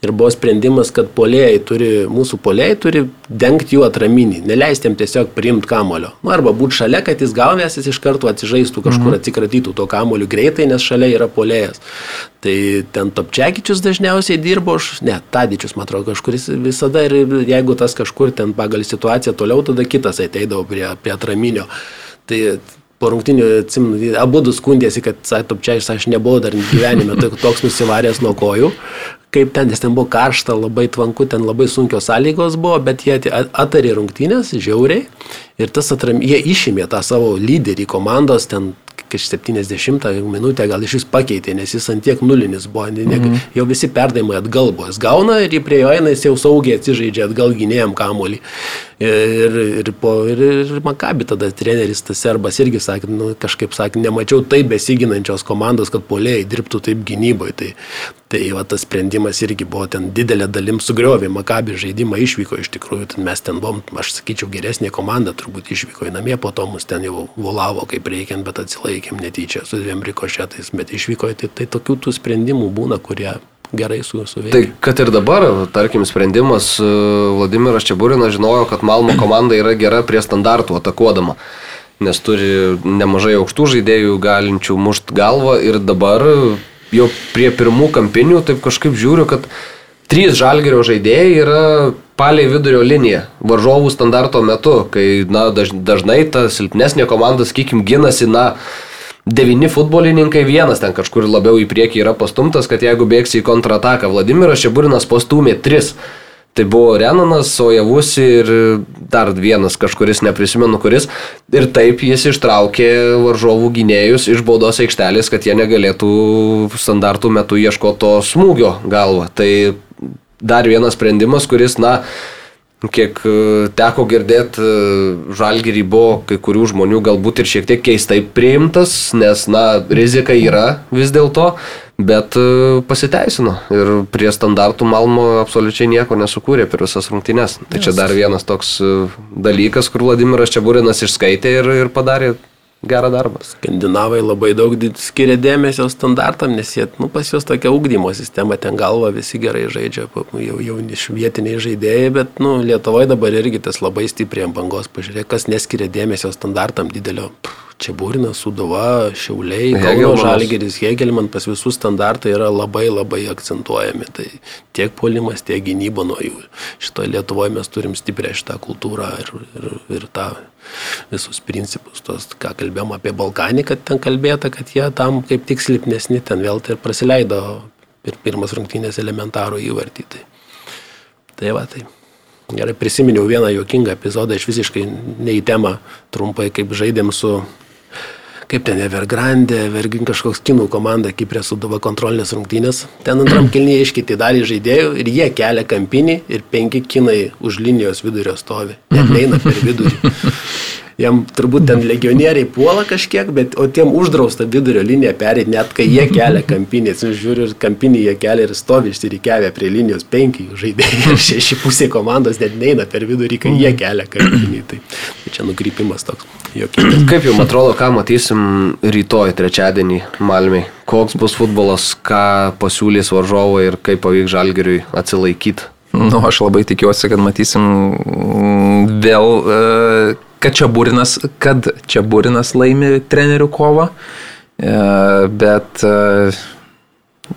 Ir buvo sprendimas, kad polėjai turi, mūsų polėjai turi dengti jų atraminį, neleisti jam tiesiog priimti kamulio. Nu, arba būti šalia, kad jis gaunęs, jis iš karto atsižaistų kažkur, atsikratytų to kamuoliu greitai, nes šalia yra polėjas. Tai ten Topčiakičius dažniausiai dirbo, aš, ne, Tadičius, man atrodo, kažkuris visada ir jeigu tas kažkur ten pagal situaciją toliau, tada kitas ateidavo prie, prie atraminio. Tai po rungtinių, atsimenu, abu du skundėsi, kad Topčiakičius aš nebuvau dar gyvenime toks nusivaręs nuo kojų, kaip ten, nes ten buvo karšta, labai tvanku, ten labai sunkios sąlygos buvo, bet jie atarė rungtynės žiauriai ir tas atram, jie išėmė tą savo lyderį komandos, ten iš 70 minutę gal iš vis pakeitė, nes jis antiek nulinis buvo, ne, mm -hmm. jau visi perdavimai atgal buvo. Jis gauna ir prie jo eina, jis jau saugiai atsižaidžia atgal gynėjam kamuolį. Ir, ir, po, ir, ir Makabi tada treneris, tas serbas irgi sakė, nu, kažkaip sakė, nemačiau taip besiginančios komandos, kad polėjai dirbtų taip gynyboje. Tai, Tai va tas sprendimas irgi buvo ten didelė dalim sugriovė, Makabi žaidimą išvyko iš tikrųjų, ten mes ten buvom, aš sakyčiau, geresnė komanda, turbūt išvyko į namie, po to mus ten jau volavo kaip reikiant, bet atsilaikėm netyčia su dviem rikošetais, bet išvyko, tai, tai tokių tų sprendimų būna, kurie gerai su suveikia. Tai kad ir dabar, tarkim, sprendimas e, Vladimiras Čiaburinas žinojo, kad Malmo komanda yra gera prie standartų atakuodama, nes turi nemažai aukštų žaidėjų galinčių mušt galvą ir dabar jau prie pirmų kampinių taip kažkaip žiūriu, kad trys žalgerio žaidėjai yra paliai vidurio linija varžovų standarto metu, kai na, daž, dažnai ta silpnesnė komanda, sakykim, ginasi, na, Devini futbolininkai, vienas ten kažkur labiau į priekį yra pastumtas, kad jeigu bėgsi į kontrataką, Vladimiras Šeburinas pastumė tris. Tai buvo Renanas, Sojavusi ir dar vienas kažkuris, neprisimenu kuris. Ir taip jis ištraukė varžovų gynėjus iš baudos aikštelės, kad jie negalėtų standartų metu ieškoti to smūgio galvą. Tai dar vienas sprendimas, kuris, na, kiek e, teko girdėti, žalgyrį buvo kai kurių žmonių galbūt ir šiek tiek keistai priimtas, nes, na, rizika yra vis dėlto, bet e, pasiteisino ir prie standartų Malmo absoliučiai nieko nesukūrė per visas rungtynes. Tai čia dar vienas toks e, dalykas, kur Vladimiras Čiaburinas išskaitė ir, ir padarė gerą darbą. Skandinavai labai daug skiria dėmesio standartam, nes jie, nu, pas juos tokia ugdymo sistema, ten galva visi gerai žaidžia, jau, jau iš vietiniai žaidėjai, bet, nu, Lietuvoje dabar irgi tas labai stipriai ant bangos, pažiūrėk, kas neskiria dėmesio standartam didelio. Pff, Čia Būrinas, Suduva, Šiauliai, Kauno. Žalgeris, Hegelman, pas visus standartai yra labai labai akcentuojami. Tai tiek polimas, tiek gynyba nuo jų. Šitoje Lietuvoje mes turim stiprią šitą kultūrą ir, ir, ir tą visus principus. Tos, ką kalbėjom apie Balkanį, kad ten kalbėta, kad jie tam kaip tik silpnesni, ten vėl tai ir praleido ir pirmas rungtynės elementarų įvartį. Tai, tai va, tai. Gerai prisiminiau vieną juokingą epizodą, iš visiškai ne į temą, trumpai, kaip žaidėm su kaip ten Evergrande, Vergin kažkoks kinų komanda, Kiprė suduva kontrolinės rungtynės. Ten antram kilnyje iškiti dalį žaidėjų ir jie kelia kampinį ir penki kinai už linijos vidurio stovi. Net neina per vidurį. Jam turbūt ten legionieriai puola kažkiek, bet o tiem uždrausta vidurio liniją perėti, net kai jie kelia kampinį. Aš žiūriu, ir kampinį jie kelia ir stovi išsirikiavę prie linijos penki žaidėjai ir šeši pusė komandos net neina per vidurį, kai jie kelia kampinį. Tai, tai čia nukrypimas toks. Jokingas. Kaip jums atrodo, ką matysim rytoj, trečiadienį Malmiai? Koks bus futbolas, ką pasiūlys varžovai ir kaip pavyks žalgeriui atsilaikyti? Nu, aš labai tikiuosi, kad matysim vėl, e, kad čia būrinas, kad čia būrinas laimi trenerių kovą, E, bet e,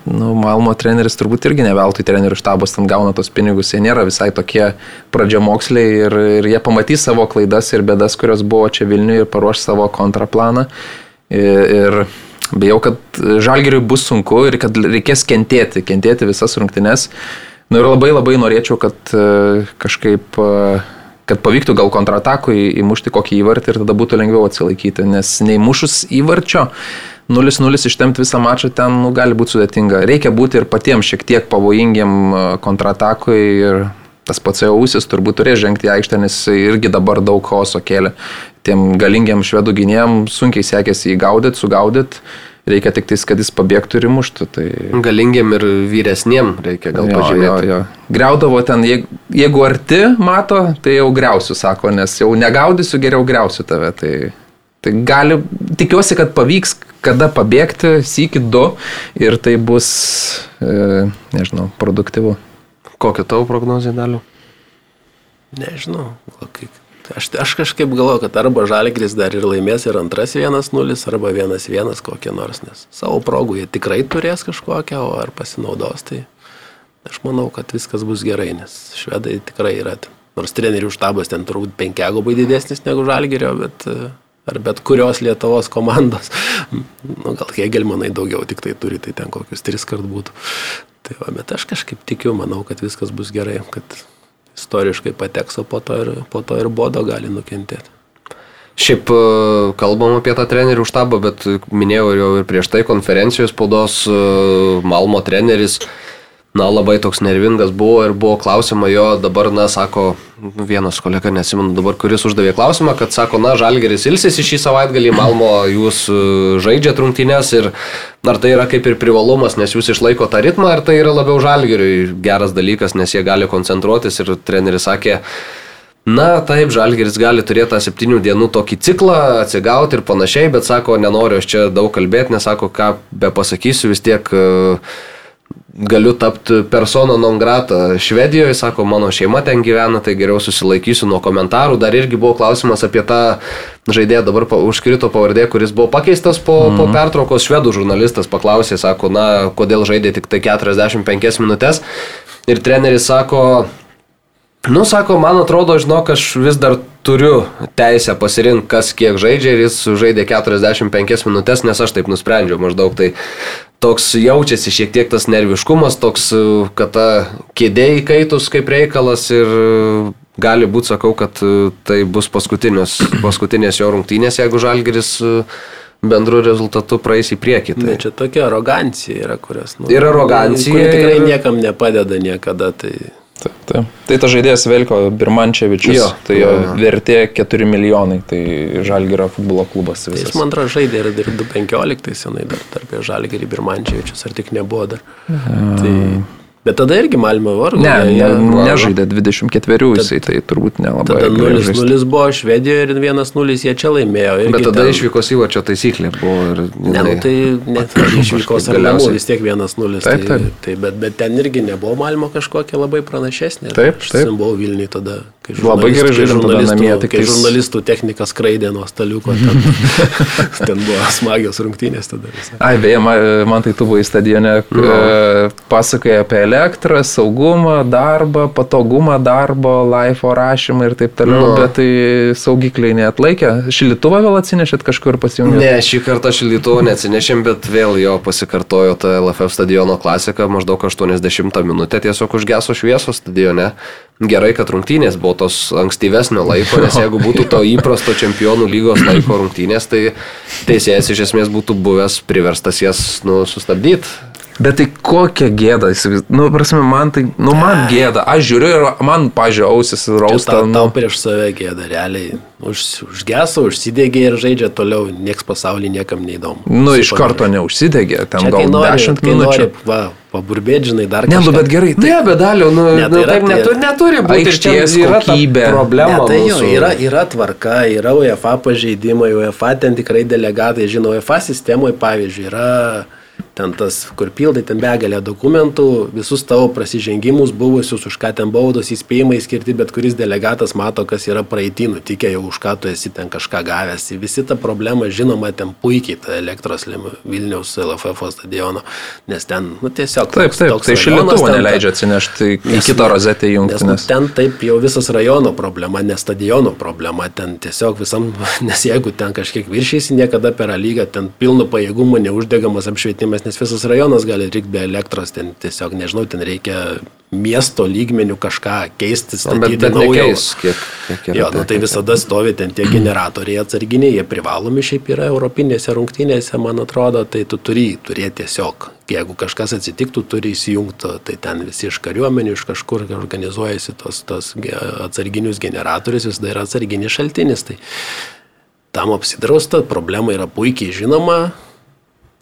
Nu, Malmo treneris turbūt irgi ne veltui trenerių štabas ten gauna tos pinigus, jie nėra visai tokie pradžiamoksliai ir, ir jie pamatys savo klaidas ir bėdas, kurios buvo čia Vilniuje ir paruoš savo kontraplaną. Ir, ir bijau, kad žalgeriui bus sunku ir kad reikės kentėti, kentėti visas rungtynes. Nu ir labai labai norėčiau, kad e, kažkaip e, kad pavyktų gal kontratakui įmušti kokį įvartį ir tada būtų lengviau atsilaikyti, nes neįmušus įvarčio 0-0 ištemti visą mačą ten nu, gali būti sudėtinga. Reikia būti ir patiems šiek tiek pavojingiam e, kontratakui ir tas pats jau ausis turbūt turės žengti į aikštę, nes irgi dabar daug chaoso kėlė. Tiem galingiam švedų gynėjam sunkiai sekėsi jį gaudyti, sugaudyti. Reikia tik tais, kad jis pabėgtų ir muštų. Tai... Galingiam ir vyresniem reikia gal Jo, pažymėti. jo, jo. Greudavo ten, jeigu, jeigu arti mato, tai jau greusiu, sako, nes jau negaudysiu, geriau greusiu tave. Tai, tai gali, tikiuosi, kad pavyks kada pabėgti, sykį du ir tai bus, e, nežinau, produktyvu. Kokia tavo prognozija daliu? Nežinau. o kaip- Aš, aš kažkaip galvoju, kad arba Žalgris dar ir laimės ir antras 1-0, arba 1-1 kokie nors, nes savo progų jie tikrai turės kažkokią, o ar pasinaudos, tai aš manau, kad viskas bus gerai, nes švedai tikrai yra. Nors trenerių štabas ten turbūt penkiagubai didesnis negu Žalgirio, bet ar bet kurios Lietuvos komandos. Nu, gal Hegelmanai daugiau tik tai turi, tai ten kokius tris kart būtų. Tai va, bet aš kažkaip tikiu, manau, kad viskas bus gerai, kad istoriškai pateks, o po to ir, po to ir bodo gali nukentėti. Šiaip e, kalbam apie tą trenerių štabą, bet minėjau jau ir prieš tai konferencijos spaudos e, Malmo treneris na, labai toks nervingas buvo ir buvo klausima jo dabar, na, sako, vienas kolega, nesimenu dabar, kuris uždavė klausimą, kad sako, na, Žalgeris ilsisi šį savaitgalį, Malmo jūs e, žaidžiat rungtynės ir ar tai yra kaip ir privalumas, nes jūs išlaiko tą ritmą, ar tai yra labiau Žalgeriui geras dalykas, nes jie gali koncentruotis ir treneris sakė, Na, taip, Žalgeris gali turėti tą septynių dienų tokį ciklą, atsigauti ir panašiai, bet sako, nenoriu aš čia daug kalbėti, nes sako, ką be pasakysiu, vis tiek uh, galiu tapti persona non grata Švedijoje, sako, mano šeima ten gyvena, tai geriau susilaikysiu nuo komentarų. Dar irgi buvo klausimas apie tą žaidėją, dabar užkrito pavardė, kuris buvo pakeistas po, mm. po pertraukos. Švedų žurnalistas paklausė, sako, na, kodėl žaidė tik tai 45 minutės. Ir treneris sako, Nu, sako, man atrodo, žinok, aš vis dar turiu teisę pasirinkti, kas kiek žaidžia ir jis žaidė 45 minutės, nes aš taip nusprendžiau maždaug. Tai toks jaučiasi šiek tiek tas nerviškumas, toks, kad ta kėdė įkaitus kaip reikalas ir gali būti, sakau, kad tai bus paskutinės jo rungtynės, jeigu žalgeris bendru rezultatu praeis į priekį. Tai. Ne, čia tokia arogancija yra, kurios. Nu, ir arogancija. Kuri tikrai niekam nepadeda niekada. Tai... Taip, taip. Tai tas žaidėjas Velko Birmančevičius, Jo, tai jo jo. vertė 4 milijonai, tai Žalgirio futbolo klubas Tai visas. jis man atrodo žaidė ir ir 2.15 senai dar tarp Žalgerį ir Mančiavičius, ar tik nebuvo dar. Tai, bet tada irgi Malmo vargo. Ne, jie- ne, jie- nežaidė 24 jisai, tai turbūt nelabai. Tada galėjo žaisti. 0-0 buvo Švedijoje ir 1-0 jie čia laimėjo. Bet tada ten- išvykos įvačio taisyklė buvo ir... Ne, nu, tai net išvykos galiausiai. vis tiek 1-0. Taip, tai, taip. tai, bet, bet ten irgi nebuvo Malmo kažkokia labai pranašesnė. Taip, taip. buvau Vilniui tada. Kai Labai gerai kai žaidėm tada žurnalistų- namie, Kai tiktais- žurnalistų technika skraidė nuo staliuko. Ten, ten buvo smagios rungtynės tada. Ai, beje, man, tai tu buvai stadione, no. pasakai apie elektrą, saugumą, darbą, patogumą darbo, laifo rašymą ir taip toliau, No. no. bet tai saugikliai neatlaikė. Šilituvą vėl atsinešėt kažkur pasijungti? Ne, šį kartą šildytuvo neatsinešėm, bet vėl jo pasikartojo ta LFF stadiono klasika, maždaug 80 minutę tiesiog užgeso šviesos stadione. Gerai, kad rungtynės buvo tos ankstyvesnio laiko, nes jeigu būtų to įprasto čempionų lygos laiko rungtynės, tai teisėjas iš esmės būtų buvęs priverstas jas nu, sustabdyti. Bet tai kokia gėda. Nu, prasme, man tai, nu, man gėda. Aš žiūriu ir man, pažiūrėjau, ausis rausta. Tau, Nu, tau prieš save gėda, realiai. Už, užgeso, užsidegė ir žaidžia toliau, nieks pasaulyje niekam neįdomu. nu iš Supamiršo. karto neužsidegė, ten Čia, gal nori, 10 kai minučių. Nori, va, paburbėti, žinai, dar Ne, nu, kažką. bet gerai. Ne, bet daliau, nu, Ne, ne, tai nu yra taip tie- netu, neturi būti. Ta kokybė. Problema. Ne, tai mūsų. yra, yra tvarka, yra UEFA pažeidimai, UEFA ten tikrai delegatai, žinau, UEFA sistemoje, pavyzdžiui, yra ten tas, kur pildai ten begalę dokumentų, visus tavo prasižengimus buvusius, už ką ten baudos įspėjimai skirti, bet kuris delegatas mato, kas yra praeitį, nutikė jau už ką tu esi ten kažką gavęs. Visi tą problemą žinoma ten puikiai, ta elektros Vilniaus LFF stadiono, nes ten, nu tiesiog. Taip, toks- taip, toks tai ten, ta- neleidžia atsinešti į kitą rozetę įjungti. Nes nu, Nes... ten taip jau visas rajono problema, ne stadiono problema, ten tiesiog visam, nes jeigu ten kažkiek viršysi, niekada per lygą ten pilno pajėgumo neuždegamas apšvietimas, nes visas rajonas gali likti be elektros, ten tiesiog, nežinau, ten reikia miesto lygmenių kažką keisti, Nu, statyti naujo. nekeis, kiek, kiek. Jo, nu, tai visada stovi ten tie generatoriai atsarginiai, jie privalomi šiaip yra europinėse rungtynėse, man atrodo, tai tu turi turėti tiesiog. Jeigu kažkas atsitiktų, turi įsijungti, tai ten visi iš kariuomenių, iš kažkur organizuojasi tos, tos atsarginius generatorius, visada yra atsarginis šaltinis. Tai tam apsidrausta, problema yra puikiai žinoma.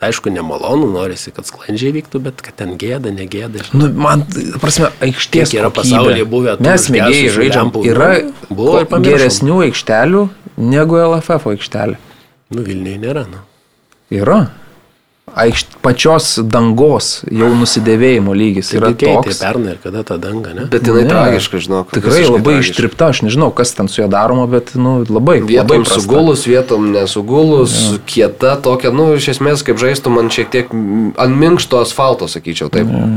Aišku, nemalonu, norisi, kad sklandžiai vyktų, bet kad ten gėda, negėda. Nu, man, prasme, aikštės yra kokybė. pasaulyje buvę Mes mėgėjai žaidžiam. Yra buvo ir pamiršom. geresnių aikštelių negu LFF aikštelė. Nu, Vilniui nėra. Nu. Yra. Aikšt, pačios dangos jau nusidėvėjimo lygis Tai yra toks. pernai ir kada ta danga, ne? Bet jinai Ne. tragiška, žinok. Tikrai labai tragiška. ištripta, aš nežinau, kas ten su juo daroma, bet nu, labai. labai Vietom prasta. sugulus, vietom nesugulus, ja. kieta tokia, nu, iš esmės, kaip žaistų man šiek tiek ant minkšto asfalto, sakyčiau taip. Ja.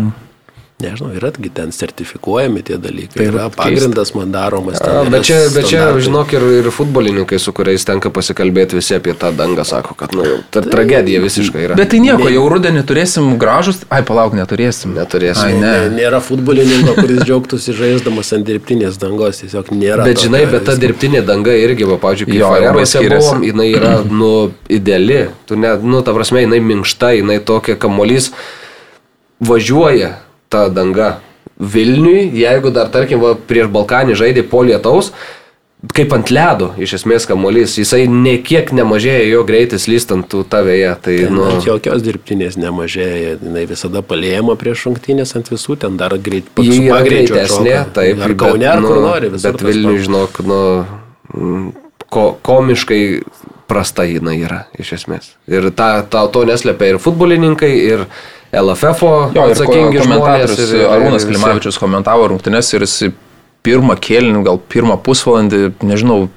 Nežinau, yragi ten sertifikuojami tie dalykai. Tai Tai yra yra pagrindas man daromas. A, yra Bet čia, bet čia, žinok, ir, ir futbolininkai, su kuriais tenka pasikalbėti visi apie tą dangą, sako, kad, nu, jau ta tragedija visiškai yra. Bet tai nieko, jau rudenį turėsim gražus. Ai, palauk, neturėsim. Neturėsim. Ai, Ne, ne. nėra futbolininko, kuris džiaugtųsi žaisdamas ant dirbtinės dangos, tiesiog nėra. Bet žinai, bet ta dirbtinė danga irgi, va, pavyzdžiui, kai skiriasi. buvom, jinai yra, nu, ideali. Tu ne, nu, ta prasme, jinai minkšta, jinai tokia kamolys važiuoja. Ta danga Vilniui, jeigu dar, tarkim, va, prieš Balkanį žaidė po lietaus, kaip ant ledo, iš esmės kamuolys, jisai niekiek nemažėja jo greitis lystant tų tavėje. Tai, Tai, nu, jokios dirbtinės nemažėja, jinai visada palėjama prieš rungtynės ant visų, ten dar greit Ji yra pagreičio greitesnė, atšoka. taip, Ar Kaune, ar nu, kur nori, visur Bet Vilniui, žinok, nu, mm, ko, komiškai prasta jinai yra, iš esmės. Ir ta, ta, to neslėpia ir futbolininkai, ir LFF atsakingi žmonės. ir- ir- Arūnas. Klimavičius komentavo rungtynes ir jis pirmą kėlinį, gal pirmą pusvalandį, nežinau,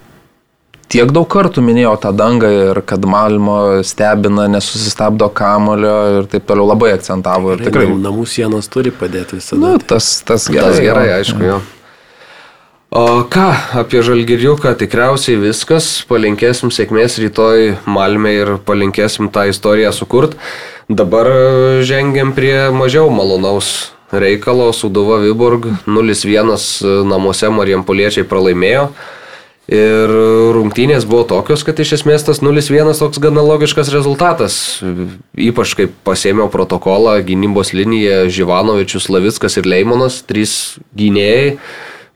tiek daug kartų minėjo tą dangą ir kad Malmo stebina, nesusistabdo kamulio ir taip toliau labai akcentavo. Ir tikrai, Nam- Namų sienos turi padėti visada. nu, tas, tas gerai. Tas gerai, jo. aišku, jo. O ką, apie žalgiriuką tikriausiai viskas. Palinkėsim sėkmės rytoj Malmė ir palinkėsim tą istoriją sukurt. Dabar e, žengiam prie mažiau malonaus reikalo. Suduva Viborg 0-1 namuose Marijampoliečiai pralaimėjo. Ir rungtynės buvo tokios, kad iš esmės tas 0-1 toks gana logiškas rezultatas. Ypač kaip pasėmiau protokolą, gynybos linija Živanovičius, Lavickas ir Leimonas, trys gynėjai,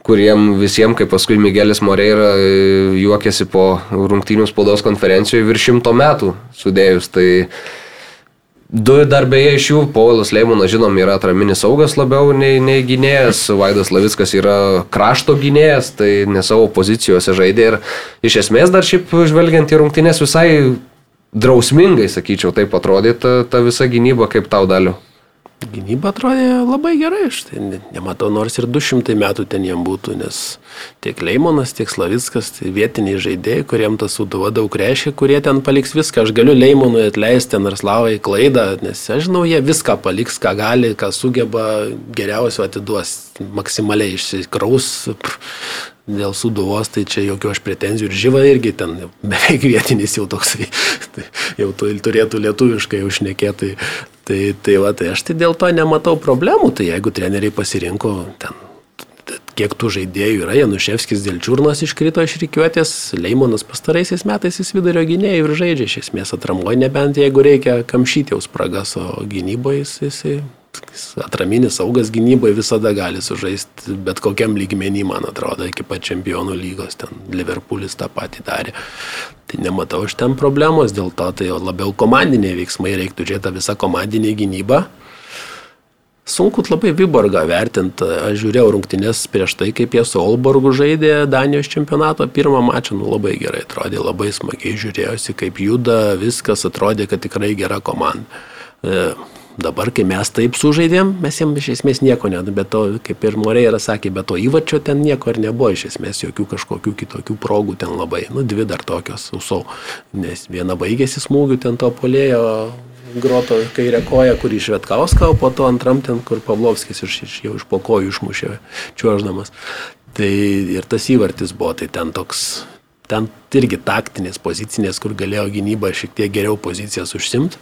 kuriem visiems, kaip paskui Miguelis Moreira e, juokėsi po rungtynių spaudos konferencijoje virš šimto metų sudėjus. Tai Du dar beje iš jų, Paulius Leimonas, žinom, yra atraminis saugas labiau nei, nei gynėjas, Vaidas Lavickas yra krašto gynėjas, tai ne savo pozicijose žaidė ir iš esmės dar šiaip žvelgiant į rungtynės visai drausmingai, sakyčiau, taip atrodė ta, ta visa gynyba kaip tau daliu. Gynyba atrodė labai gerai, aš tai ne- nematau, nors ir 200 metų ten jam būtų, nes tiek Leimonas, tiek Slavickas, tai vietiniai žaidėjai, kuriem tas suduva daug reiškia, kurie ten paliks viską. Aš galiu Leimonui atleisti ten ar Slavai klaidą, nes aš žinau, jie viską paliks, ką gali, ką sugeba, geriausio atiduos, maksimaliai išsikraus. Pff, Dėl suduvos, tai čia jokių aš pretenzijų ir žyva irgi ten beveik vietinis jau toksai, tai jau tu turėtų lietuviškai užnekėti. Tai, tai, va, tai aš tai dėl to nematau problemų, tai jeigu treneriai pasirinko ten kiek tų žaidėjų yra, Januševskis dėl čiurnos iškrito iš rykiuotės, Leimonas pastaraisiais metais jis vidurio gynėjų ir žaidžia iš esmės atramoje, nebent jeigu reikia kamšyti jau spragas, o gynyboje jis, jis atraminis saugas gynyboje visada gali sužaisti bet kokiam lygmenį, man atrodo, iki pat čempionų lygos, ten Liverpoolis tą patį darė. Tai nematau iš ten problemos, dėl to tai labiau komandiniai veiksmai, reiktų žiūrėti tą visą komandinę gynybą. Sunku labai Viborgą vertinti. Aš žiūrėjau rungtynės prieš tai, kaip jie su Olborgu žaidė Danijos čempionato pirmą mačą. Nu, labai gerai atrodė, labai smagiai žiūrėjosi, kaip juda, viskas atrodė, kad tikrai gera komanda. E, dabar, kai mes taip sužaidėm, mes jiems iš esmės nieko net, bet to, kaip ir Moreira sakė, bet to įvačio ten nieko ir nebuvo, iš esmės jokių kažkokių kitokių progų ten labai, nu, dvi dar tokios, usau, nes viena baigėsi smūgių ten to polėjo groto kairę koją, kur iš Vietkauską, o po to antram ten, kur Pavlovskis iš, iš, jau iš po kojų išmušė čiuoždamas. Tai ir tas įvartis buvo, tai ten toks, ten irgi taktinės pozicinės, kur galėjo gynyba šiek tiek geriau pozicijas užsimti.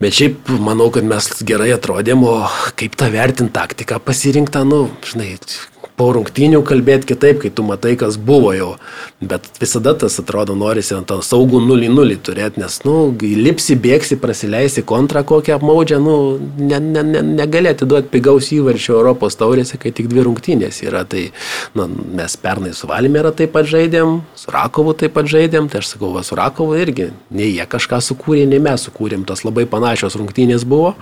Bet šiaip manau, kad mes gerai atrodėm, o kaip tą vertinti taktiką pasirinktą, nu, žinai, po rungtynių kalbėti kitaip, kai tu matai, kas buvo jau. Bet visada tas atrodo norisi ant to saugų 0-0 turėti, nes, nu, lipsi, bėgsi, prasileisi kontrą kokią apmaudžią, nu, ne, ne, ne, negalėti duoti pigaus įvarčio Europos taurėse, kai tik dvi rungtynės yra. Tai, nu, mes pernai su Valmėra taip pat žaidėm, su Rakovu taip pat žaidėm, tai aš sakau, va, su Rakovu irgi, nei jie kažką sukūrė, nei mes sukūrėm, tas labai panašios rungtynės buvo.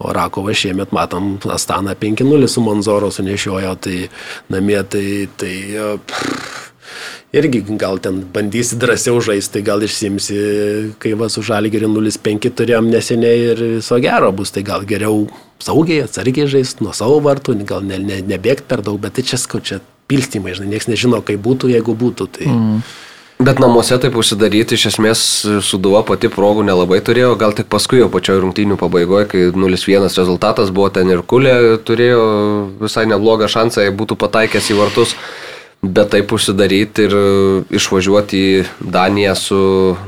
O Rakovą šiemet matom, Astana 5-0 su Monzoro sunešiojo, tai namie tai, tai pff, irgi gal ten bandysi drąsiau žaisti, tai gal išsimsi, kai va su Žalgiriu 0-5 turėjom neseniai ir viso gero bus, tai gal geriau saugiai, atsargiai žaisti nuo savo vartų, gal ne, ne, nebėgti per daug, bet tai čia skau, čia pilstymai, žinai, niekas nežino, kaip būtų, jeigu būtų. Tai... Mm. Bet namuose taip užsidaryti, iš esmės suduva pati progų nelabai turėjo, gal tik paskui jau pačioje rungtynių pabaigoje, kai 0-1 rezultatas buvo ten ir kulė, turėjo visai neblogą šansą, jei būtų pataikęs į vartus. Bet taip užsidaryti ir išvažiuoti į Daniją su,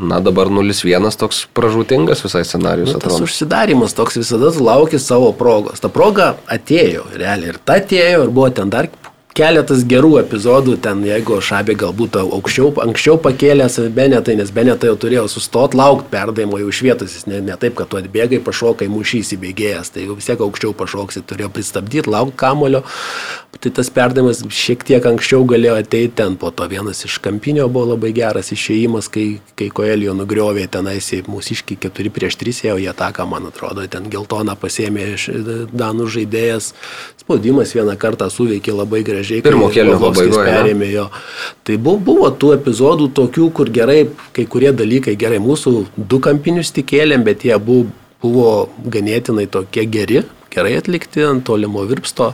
na dabar 0-1 toks pražūtingas visai scenarius Nu, tas atrodo. užsidarimas toks visada tu lauki savo progos. Ta proga atėjo, realiai. Ir ta atėjo, ir buvo ten dar keletas gerų epizodų, ten jeigu Šabė galbūt aukščiau, anksčiau pakėlęs Benetai, nes Benetai jau turėjo sustoti, laukti perdavimo jau iš vietos, jis ne, ne taip, kad tu atbėgai, pašokai, mušys įbėgėjęs, tai jau vis tiek aukščiau pašoksi, turėjo pristabdyti, laukti kamulio, tai tas perdavimas šiek tiek anksčiau galėjo ateiti ten, po to vienas iš kampinio buvo labai geras išėjimas, kai, kai Koelio nugriovė tenais į mūsiškį 4 prieš 3 ėjo į ataką, man atrodo, ten geltoną pasėmė iš Danų žaidėjas, spaudimas vieną kartą suveikė labai gražiai. Pirmo kelio pabaigoje. Perėmė jo. Tai buvo, buvo tų epizodų tokių, kur gerai, kai kurie dalykai gerai, mūsų du kampinius tikėlėm, bet jie buvo, buvo ganėtinai tokie geri, gerai atlikti, ant tolimo virpsto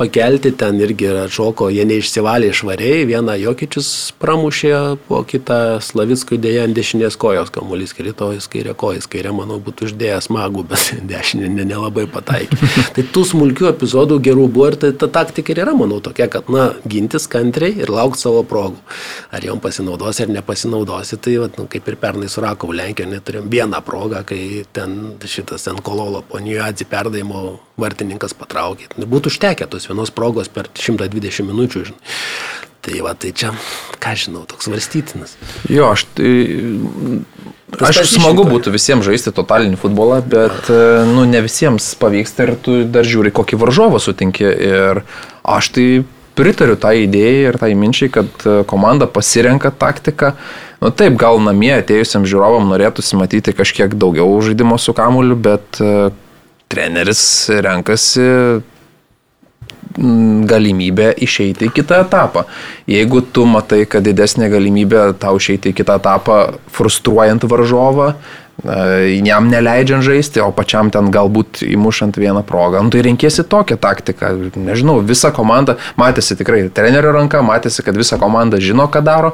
pakelti, ten irgi atšoko, jie neišsivalė švariai, vieną Jokičius pramušė, po kitą Slavickui dėja ant dešinės kojos kamuolys krito, jis kairė kojas, kairė, manau, būtų uždėjęs magų, bet dešinė nelabai pataikė. tai tų smulkių epizodų gerų buvo ir tai ta taktika ir yra, manau, tokia, kad, na, gintis kantriai ir laukti savo progų. Ar jom pasinaudosi ar nepasinaudosi, tai, va, nu, kaip ir pernai su Rakovų Lenkijoje, neturėjom vieną progą, kai ten šitas ten kololo ponijo atsidavimo vartininkas patraukė. Būtų užtekę tos vienos progos per 120 minučių. Žinai. Tai va, tai čia, ką žinau, toks varstytinas. Jo, aš tai... Aišku, smagu būtų visiems žaisti totalinį futbolą, bet e, nu, ne visiems pavyksta ir tu dar žiūri, kokį varžovą sutinki. Ir aš tai pritariu tą idėją ir tai minčiai, kad e, komanda pasirenka taktiką. Nu taip, gal namie atėjusiam žiūrovam norėtųsi matyti kažkiek daugiau žaidimo su kamuliu, bet e, treneris renkasi mm, galimybę išeiti į kitą etapą. Jeigu tu matai, kad didesnė galimybė tau išeiti į kitą etapą, frustruojant varžovą, jam neleidžiant žaisti, o pačiam ten galbūt įmušant vieną progą. Nu, tai renkėsi tokią taktiką. Nežinau, visa komanda, matėsi tikrai trenerio ranka, matėsi, kad visa komanda žino, ką daro.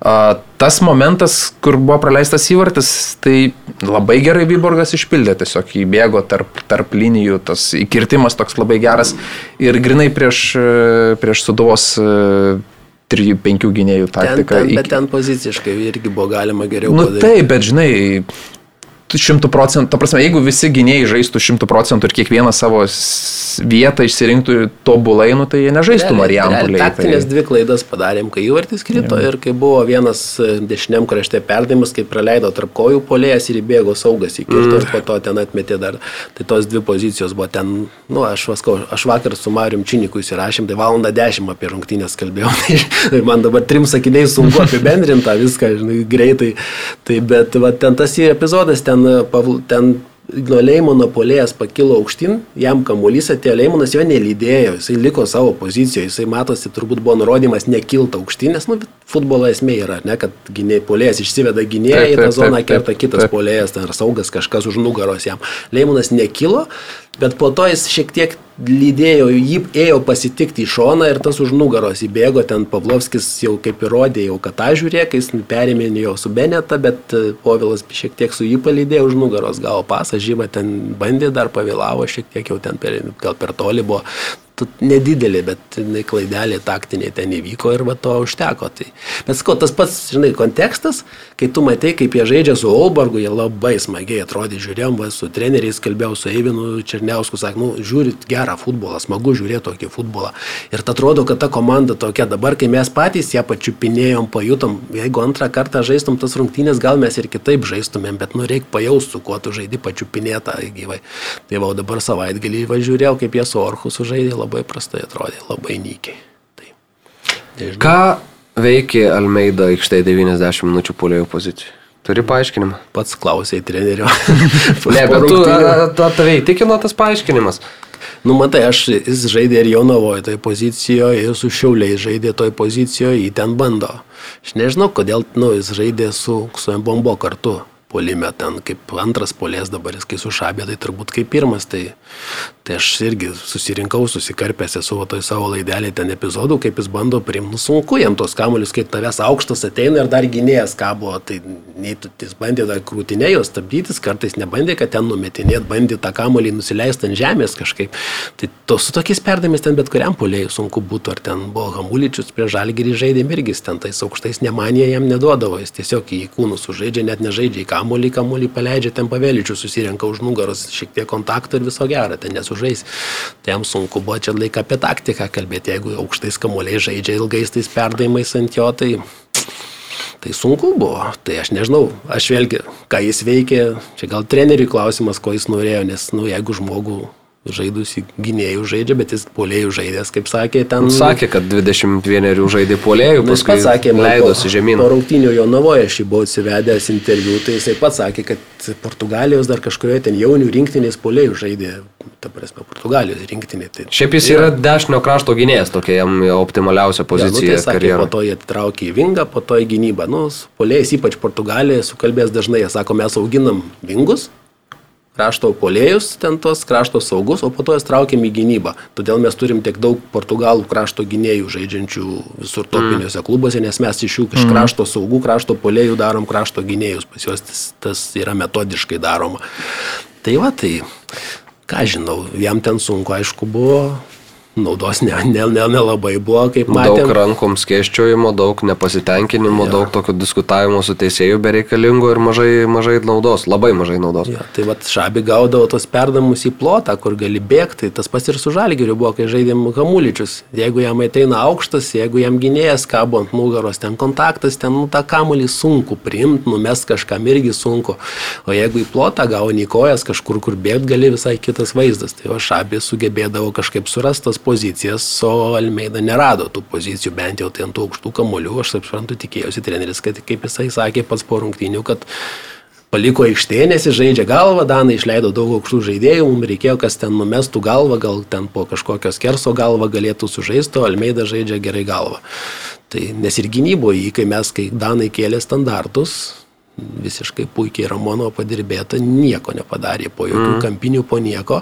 A, Tas momentas, kur buvo praleistas įvartis, tai labai gerai Vyborgas išpildė, tiesiog įbėgo tarp, tarp linijų, tas įkirtimas toks labai geras ir grinai prieš, e, prieš suduvos 3-5 gynėjų Ten, taktiką. ten, bet Iki- ten poziciškai irgi buvo galima geriau Nu padaryti. taip, bet žinai, šimtų procentų, ta prasme, jeigu visi gynėjai žaistų šimtų procentų ir kiekvieną savo vietą išsirinktų tobulai, nu, tai jie nežaistų Marijampolėje. Taktinės Tai... dvi klaidas padarėm, kai įvartis krito ja. ir kai buvo vienas e, dešiniam krašte perdavimas, kai praleido tarp kojų polėjas ir įbėgo saugas į kirtą mm. ir po to ten atmetė dar. Tai tos dvi pozicijos buvo ten, nu, aš, vaskau, aš vakar su Marium Činiku įsirašėm, tai valandą dešimt apie rungtynės kalbėjom. Tai man dabar trim sakiniais sunku apibendrinti tą viską, žinai, greitai. Tai bet va, ten tas epizodas, ten, e, Pavl- ten nuo Leimono polėjas pakilo aukštyn, jam kamuolys atėjo, Leimonas jo nelydėjo, jisai liko savo pozicijoje, jisai matosi, turbūt buvo nurodymas nekilti aukštyn, nes nu, futbolo esmė yra, ne, kad gynėjai polėjas išsiveda gynėją į tą zoną, kerta kitas polėjas, ten ar saugas kažkas už nugaros jam. Leimonas nekilo, bet po to jis šiek tiek lydėjo, jį ėjo pasitikti į šoną ir tas už nugaros įbėgo, ten Pavlovskis jau kaip įrodė, jau kad tą žiūrėk, jis perėmė jau su Beneta, bet e, Povilas šiek tiek su jį palydėjo už nugaros, gavo pasą, žyba ten bandė, dar pavėlavo, šiek tiek jau ten per, gal per toli buvo. Nedidelė, bet jinai klaidelė taktiniai ten įvyko ir va to užteko. Tai. Bet sko, tas pats, žinai, kontekstas, kai tu matai, kaip jie žaidžia su Olbergu, jie labai smagiai atrodė, žiūrėjom, va, su treneriais kalbėjau, su Eivinu Černiausku, sakė, nu, žiūrit gerą futbolą, smagu žiūrėti tokį futbolą. Ir atrodo, kad ta komanda tokia dabar, kai mes patys ją pačiupinėjom, pajutom, jeigu antrą kartą žaistum tas rungtynės, gal mes ir kitaip žaistumėm, bet nu reikia pajausti, su kuo tu žaidi pačiupinėtą gyvai. Tai va, dabar savaitgalį važiuojau, kaip jie su Orhu sužaidė, labai prastai atrodė, labai nykiai. Tai, nežinau. Ką veikė Almeida aikštėje 90 minučių polėjo pozicijų? Turi paaiškinimą? Pats klausai trenerio. Ne, bet tu, tave įtikino tas paaiškinimas. Nu, matai, aš, jis žaidė ir Jonavoje toj pozicijoje, ir su Šiauliai žaidė toj pozicijoje, jį ten bando. Aš nežinau, kodėl, nu, jis žaidė su, su Mbombo kartu. Polime ten kaip antras polės dabar, jis kai sušabė, tai turbūt kaip pirmas. Tai, tai aš irgi susirinkau, susikarpęs esu toj savo laidelį ten epizodų, kaip jis bando priimti. Nu, sunku jam tos kamuolius, kai tavęs aukštas ateina ir dar gynėjas kabo. Tai nei tu, jis bandė dar krūtinė jos stabdytis, kartais nebandė, kad ten numetinėt, bandė tą kamuolį nusileisti ant žemės kažkaip. Tai to, su tokiais perdėmis ten bet kuriam polėjui sunku būtų. Ar ten buvo Hamuličius prie Žalgirį žaidė irgi, ten tais aukštais nemanė jam neduodavo, jis tiesiog į kūnus sužaidžia, net nežaidžia į kamuolį, kamuolį paleidžia, ten pavėlyčių susirenka už nugaros, šiek tiek kontakto ir viso gero, ten nesužais. Tai jam sunku buvo čia laiką apie taktiką kalbėti, jeigu aukštais kamuoliai žaidžia ilgais tais perdavimais ant jo, tai Tai sunku buvo, tai aš nežinau, aš vėlgi, ką jis veikė, čia gal treneriui klausimas, ko jis norėjo, nes, nu, jeigu žmogų žaidusi gynėjų žaidžia, bet jis polėjų žaidęs, kaip sakė, ten... Sakė, kad 21 žaidė polėjų, paskui pats sakė, leidosi po- žemyn. Po rungtynio jo navoje aš jį buvau atsivedęs interviu, tai jisai pats sakė, kad Portugalijos dar kažkurioje ten jaunių rinktinės polėjų žaidė, ta prasme, Portugalijos rinktinė. Tai Šiaip jis yra dešinio krašto gynėjas, tokia jam optimaliausia Ja, nu, pozicija tai sakė, po karjeroje. to jie atitraukė į vingą, po to į gynybą. Nu, su polėjais, ypač Portugalijoje, sukalbės dažnai, jie sako, mes auginam vingus, krašto polėjus, ten tos krašto saugus, o po to jas traukiam į gynybą. Todėl mes turim tiek daug portugalų krašto gynėjų žaidžiančių visur topiniuose klubuose, nes mes iš jų iš krašto saugų, krašto polėjų darom krašto gynėjus. Pas juos tas, tas yra metodiškai daroma. Tai va, tai ką žinau, jam ten sunku, aišku, buvo. Naudos nelabai ne, ne, nelabai buvo, kaip Daug matėm. rankom skėščiojimo, daug nepasitenkinimo, Jo. daug tokio diskutavimo su teisėjų bereikalingo ir mažai, mažai naudos, labai mažai naudos. Ja, tai vad šabi gaudavo tos perdamus į plotą, kur gali bėgti. Tai tas pats ir su žalgiriu buvo, kai žaidėm kamuličius. Jeigu jam ateina aukštas, jeigu jam gynėjas kabo ant nugaros, ten kontaktas, ten nu, tą kamulį sunku priimti, numest kažkam irgi sunku. O jeigu į plotą gauni kojas kažkur, kur bėgti gali visai kitas vaizdas. Tai o šabi sugebėdavo kažkaip surastas pozicijas, o Almeida nerado tų pozicijų, bent jau tai ant tų aukštų kamuolių. Aš taip suprantu, tikėjausi treneris, kad kaip jisai sakė pats po rungtynių, kad paliko aikštėje, nes jis žaidžia galvą, Danai išleido daug aukštų žaidėjų, mums reikėjo, kas ten numestų galvą, gal ten po kažkokio skerso galvą galėtų sužaisti, o Almeida žaidžia gerai galvą. Tai nes ir gynyboje, kai mes, kai Danai kėlė standartus, visiškai puikiai Ramono padirbėta, nieko nepadarė, po jokių mm. kampinių, po nieko.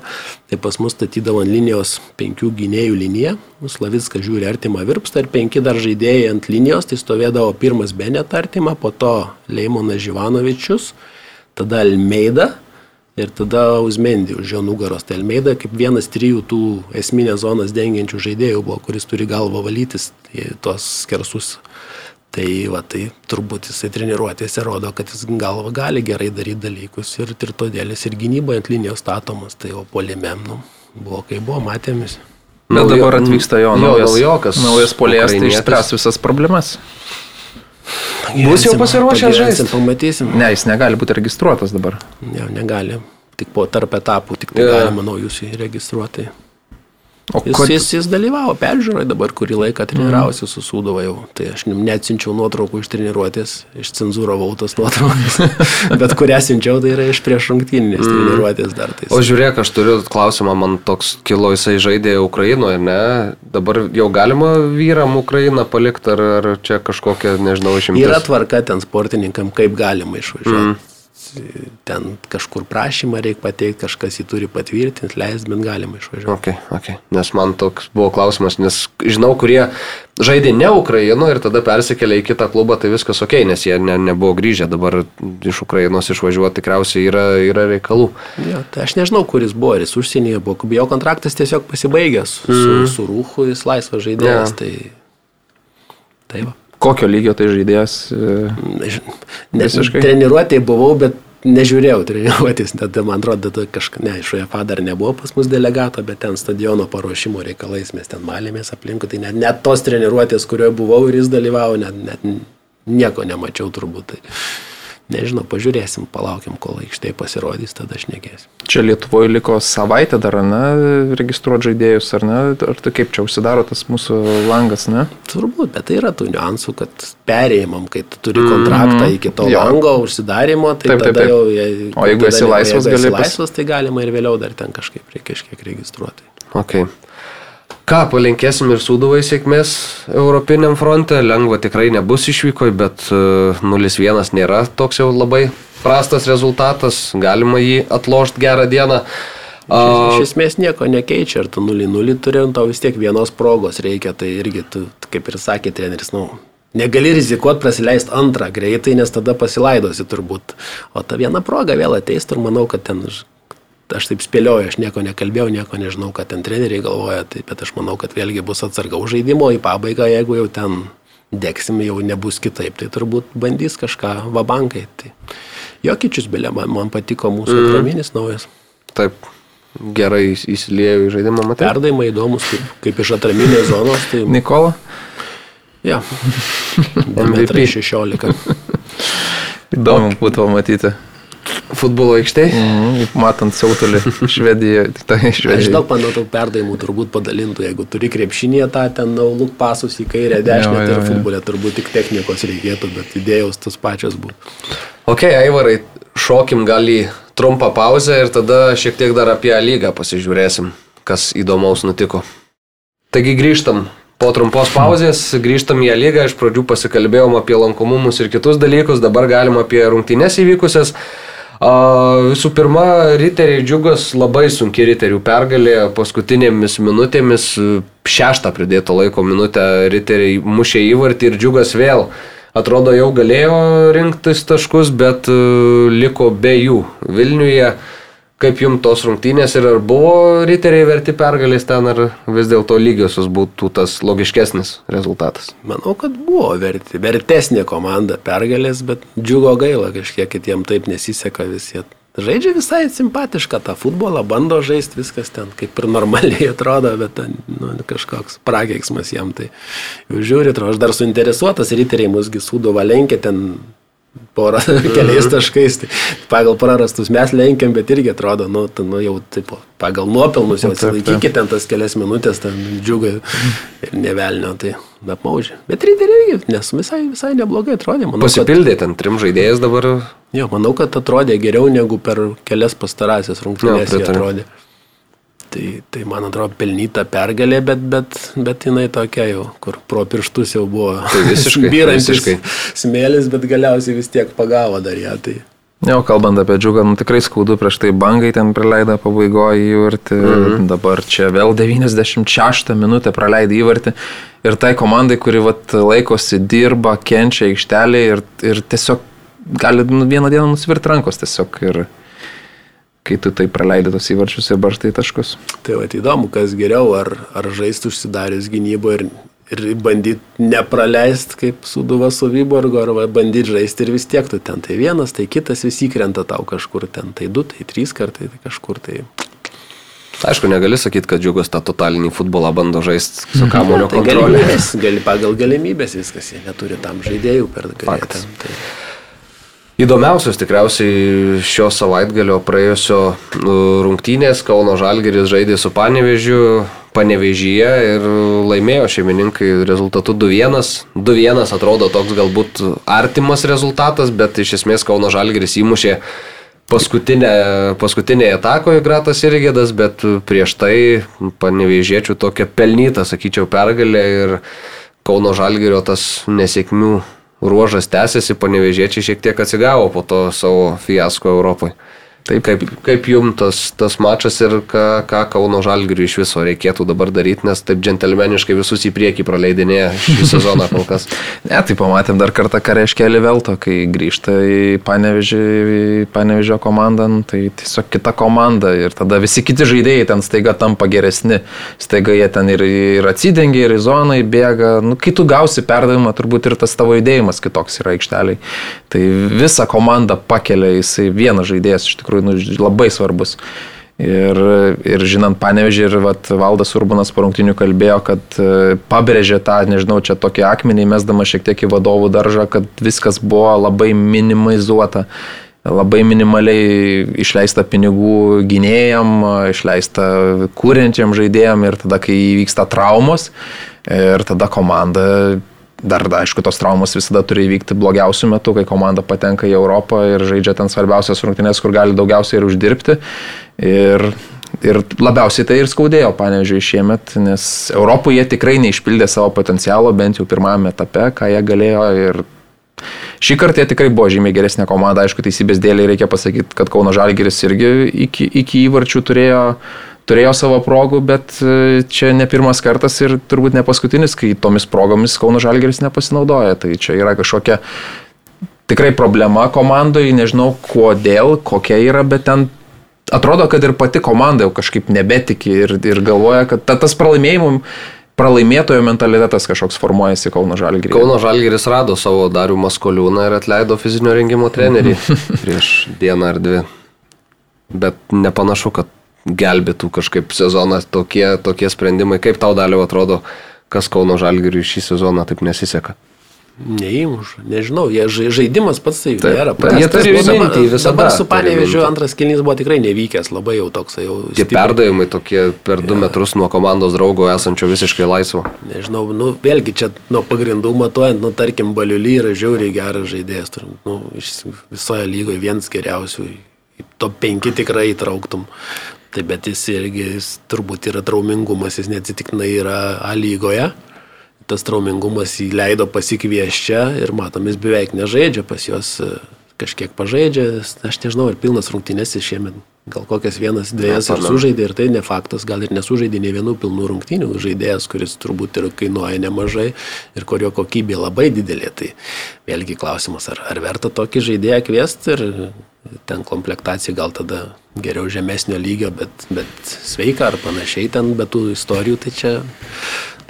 Tai pas mus statydavo ant linijos penkių gynėjų liniją, Slavickas žiūri artimą virpstą ir penki dar žaidėjai ant linijos, tai stovėdavo pirmas Benet artimą, po to Leimonas Živanovičius, tada Almeida ir tada Uzmendi už jo nugaros. Tai Almeida kaip vienas trijų tų esminės zonas dengiančių žaidėjų buvo, kuris turi galvą valytis tai tuos skersus. Tai, va, tai turbūt jisai treniruotėse rodo, kad jis galva gali gerai daryti dalykus ir, ir todėl jis ir gynyboje ant linijos statomas, tai o polime, nu, buvo kaip buvo, matėmis. Bet Naujo- dabar atvyksta jo jo, naujas, naujokas, naujas polėjas, tai išspręs visas problemas. Bus jau pasiruošęs Pagyvensim, žaist? Pamatysim. Ne, jis negali būti registruotas dabar. Ne, negali. Tik po tarp etapų, tik tai yeah. galima naujus įregistruoti. Jis, kod... jis, jis dalyvavo peržiūroje dabar kurį laiką treniravosi su Sūduva jau. Tai aš neatsinčiau nuotraukų iš treniruotės, išcenzuravau tas nuotraukas. Bet kurią siunčiau, tai yra iš prieš rungtyninės treniruotės dar. Tai O žiūrėk, aš turiu klausimą, man toks kilo, jisai žaidė Ukrainoje, ne? Dabar jau galima vyram Ukrainą palikti, ar, ar čia kažkokia, nežinau, išimtis? Yra tvarka ten sportininkam, kaip galima išvažiuoti. Mm. Ten kažkur prašymą reikia pateikti, kažkas jį turi patvirtinti, leisti, bet galima išvažiuoti. Okay, okay. Nes man toks buvo klausimas, nes žinau, kurie žaidė ne Ukraino ir tada persikėlė į kitą klubą, tai viskas ok, nes jie ne, nebuvo grįžę, dabar iš Ukrainos išvažiuoti tikriausiai yra, yra reikalų. Jo, tai aš nežinau, kuris buvo, ar jis užsienyje buvo, jo kontraktas tiesiog pasibaigęs mm. su, su Rūchu, jis laisvas žaidėjas. Jo. Tai, tai va. Kokio lygio tai žaidėjas? e, Visiškai. treniruotėje buvau, bet nežiūrėjau treniruotės, tada man atrodo, tada kažką, ne, iš UEFA dar nebuvo pas mus delegato, bet ten stadiono paruošimo reikalais mes ten malėmės aplinkui, tai net, net tos treniruotės, kurioje buvau ir jis dalyvavo, net, net nieko nemačiau turbūt. Tai, nežinau, pažiūrėsim, palaukim, kol aikštėje pasirodys, tada aš negėsiu. Čia Lietuvoje liko savaitę dar, ne, registruoti žaidėjus, ar ne? Ar tai kaip čia užsidaro tas mūsų langas, ne? Turbūt, bet tai yra tų niuansų, kad perėjimam, kai tu turi kontraktą iki to Jo. lango užsidarimo, tai Taip, taip, taip. jau... jei- O jeigu esi laisvas, jeigu esi gali pas- laisvas, tai galima ir vėliau dar ten kažkaip reikia kažkiek registruoti. Okay. Ką palinkėsim ir Sūduvai sėkmės Europiniam fronte, lengva tikrai nebus išvykoje, bet e, 0-1 nėra toks jau labai prastas rezultatas, galima jį atlošti gerą dieną. A, Iš esmės nieko nekeičia, ar tu 0-0 turi, tau vis tiek vienos progos reikia, tai irgi, tu, kaip ir sakė treneris, nu, negali rizikuoti prasileisti antrą greitai, nes tada pasilaidosi turbūt. O ta viena proga vėl ateis ir manau, kad ten, aš taip spėlioju, aš nieko nekalbėjau, nieko nežinau, kad ten treneriai galvoja, tai, bet aš manau, kad vėlgi bus atsargau žaidimo į pabaigą, jeigu jau ten dėksim jau nebus kitaip, tai turbūt bandys kažką vabankai. Tai Jokičius, belė, man, man patiko mūsų mm. atraminis naujas. Taip, gerai įs- įsiliejo į žaidimą, matai. Perdavimai įdomus, kaip, kaip iš atraminės zonos, tai Nikola, ja, 2,16 m. įdomu būtų matyti. Futbolo aikštėje. Mhm, matant siautulį Švedijoje, tai Aš Švedijoje. daug manau, tų perdavimų turbūt padalintų, jeigu turi krepšinėje tą ten nauluk pasus į kairę, dešinę, tai futbolė turbūt tik technikos reikėtų, bet idėjos tas pačias būtų. Ok, Aivarai, šokim gal į trumpą pauzę ir tada šiek tiek dar apie A lygą pasižiūrėsim, kas įdomaus nutiko. Taigi grįžtam. Po trumpos pauzės grįžtam į A lygą, iš pradžių pasikalbėjom apie lankomumus ir kitus dalykus, dabar galim apie rungtynes įvykusias. Visų pirma, riteriai džiugos labai sunki riterių pergalė paskutinėmis minutėmis, šeštą pridėto laiko minutę riteriai mušė įvartį ir džiugas vėl atrodo jau galėjo rinktis taškus, bet e, liko be jų Vilniuje. Kaip jums tos rungtynės ir ar buvo riteriai verti pergalės ten, ar vis dėlto lygiosios būtų tas logiškesnis rezultatas? Manau, kad buvo verti, vertesnė komanda pergalės, bet džiugo gaila kažkiek kitiem taip nesiseka visi. Žaidžia visai simpatišką tą futbolą, bando žaisti, viskas ten kaip ir normaliai atrodo, bet ten nu, kažkoks prakeiksmas jam tai. Jau žiūri, atrodo, aš dar suinteresuotas, riteriai musgi sūduva lenkia ten porą keliais taškais, tai pagal prarastus mes lenkiam, bet irgi atrodo, nu, ta, nu jau taip, pagal nuopelnus jau Taip, taip. atsilaikykite ten tas kelias minutės, ten džiugai ir nevelnio, tai apmaužė. Bet riteriai irgi, nes visai, visai neblogai atrodė. Manau, kad, Pasipildė ten trim žaidėjais dabar. jo, manau, kad atrodė geriau negu per kelias pastarąsias pritariu. atrodė. Tai, tai man atrodo pelnyta pergalė, bet, bet, bet jinai tokia jau, kur pro pirštus jau buvo Tai visiškai, visiškai. smėlis, bet galiausiai vis tiek pagavo dar ją. Tai. Jau kalbant apie džiugą, nu, tikrai skaudu prieš tai bangai ten praleido pabaigoje įvartį, mhm. dabar čia vėl 96 minutę praleido įvartį ir tai komandai, kuri vat, laikosi, dirba, kenčia aikštelė ir, ir tiesiog gali nu, vieną dieną nusvirti rankos tiesiog ir kai tu tai praleidai tos įvarčius ir barštai taškus. Tai va, įdomu, kas geriau, ar, ar žaisti užsidarius gynybo ir, ir bandyti nepraleisti kaip suduva su Vyborgo, ar bandyti žaisti ir vis tiek tu ten tai vienas, tai kitas vis įkrenta tau kažkur ten, tai du, tai trys kartai, tai kažkur tai. Aišku, negali sakyti, kad džiugas tą totalinį futbolą bando žaisti su kamulio Tai kontrolė. galimybės, gali pagal galimybės viskas, jie neturi tam žaidėjų per Faktas. Įdomiausios tikriausiai šio savaitgalio praėjusio nu, rungtynės Kauno Žalgeris žaidė su Panevežiu, Panevežyje ir laimėjo šeimininkai rezultatu 2-1. 2-1 atrodo toks galbūt artimas rezultatas, bet iš esmės Kauno Žalgeris įmušė paskutinę, paskutinėje atakoje Gratas Irgėdas, bet prieš tai Panevežiečių tokia pelnyta, sakyčiau, pergalė ir Kauno Žalgerio tas nesėkmių ruožas tęsiasi, panevežiečiai šiek tiek atsigavo po to savo fiasko Europoje. Taip, kaip, kaip jums tas, tas mačas ir ką, ką Kauno Žalgiriui iš viso reikėtų dabar daryti, nes taip džentelmeniškai visus į priekį praleidinėja šį sezoną kol kas. Ne, tai pamatėm dar kartą, ką reiškia Livelto, kai grįžta į Panevežio komandą, nu, tai tiesiog kita komanda ir tada visi kiti žaidėjai ten staiga tampa geresni, staiga jie ten ir, ir atsidengia, ir į zoną įbėga, nu, kai tu gausi perdavimą, turbūt ir tas tavo judėjimas kitoks yra aikšteliai. Tai visą komandą pakelia jisai vienas žaidėjas, iš tikrųjų nu, labai svarbus. Ir, ir žinant panevežį ir vat, Valdas Urbanas po rungtinių kalbėjo, kad e, pabrėžė tą, nežinau, čia tokį akmenį, mesdama šiek tiek į vadovų daržą, kad viskas buvo labai minimizuota, labai minimaliai išleista pinigų gynėjam, išleista kūrenčiam žaidėjam ir tada, kai įvyksta traumos ir tada komanda Dar, da, aišku, tos traumos visada turi įvykti blogiausiu metu, kai komanda patenka į Europą ir žaidžia ten svarbiausias rungtynės, kur gali daugiausiai ir uždirbti. Ir, ir labiausiai tai ir skaudėjo, panežiui, šiemet, nes Europoje tikrai neišpildė savo potencialo, bent jau pirmame etape, ką jie galėjo. Ir šį kartą jie tikrai buvo žymiai geresnė komanda, aišku, teisybės dėliai reikia pasakyti, kad Kauno Žalgiris irgi iki, iki įvarčių turėjo turėjo savo progų, bet e, čia ne pirmas kartas ir turbūt ne paskutinis, kai tomis progomis Kauno Žalgeris nepasinaudoja. Tai čia yra kažkokia tikrai problema komandoje, nežinau kodėl, kokia yra, bet ten atrodo, kad ir pati komanda jau kažkaip nebetiki ir, ir galvoja, kad ta, tas pralaimėjimų pralaimėtojo mentalitetas kažkoks formuojasi Kauno Žalgirį. Kauno Žalgiris rado savo Darių Maskoliūną ir atleido fizinio rengimo trenerį prieš dieną ar dvi. Bet nepanašu, kad gelbėtų kažkaip sezoną tokie, tokie sprendimai. Kaip tau daliau atrodo, kas Kauno Žalgiriui šį sezoną taip nesiseka? Neįmuša, nežinau, jie ža- žaidimas pats tai Taip, nėra. taip, jie turi mintį, visada dabar su Panevežiu antras kilnys buvo tikrai nevykęs, labai jau toks jau. Tie stipriai. perdavimai tokie per du metrus nuo komandos draugo esančio visiškai laisvo. Nežinau, nu, vėlgi čia nuo pagrindų matuojant, nu, tarkim, Baliuly yra žiauriai geras žaidėjas, turim, nu, visoje lygoje vienas geriausių, top 5 tikrai įtrauktum. Tai bet jis irgi, jis turbūt yra traumingumas, jis neatsitiktinai yra A lygoje. Tas traumingumas jį leido pasikviesti čia ir matom, jis beveik nežaidžia, pas juos e, kažkiek pažaidžia, aš nežinau, ar pilnas rungtynės jis šiemet, gal kokias vienas, dviejas ar sužaidė ir tai ne faktas, gal ir nesužaidė ne vienų pilnų rungtynių žaidėjas, kuris turbūt ir kainuoja nemažai ir kurio kokybė labai didelė. Tai vėlgi klausimas, ar, ar verta tokį žaidėją kviesti ir ten komplektacija gal tada geriau žemesnio lygio, bet, bet sveika ar panašiai ten, bet tų istorijų tai čia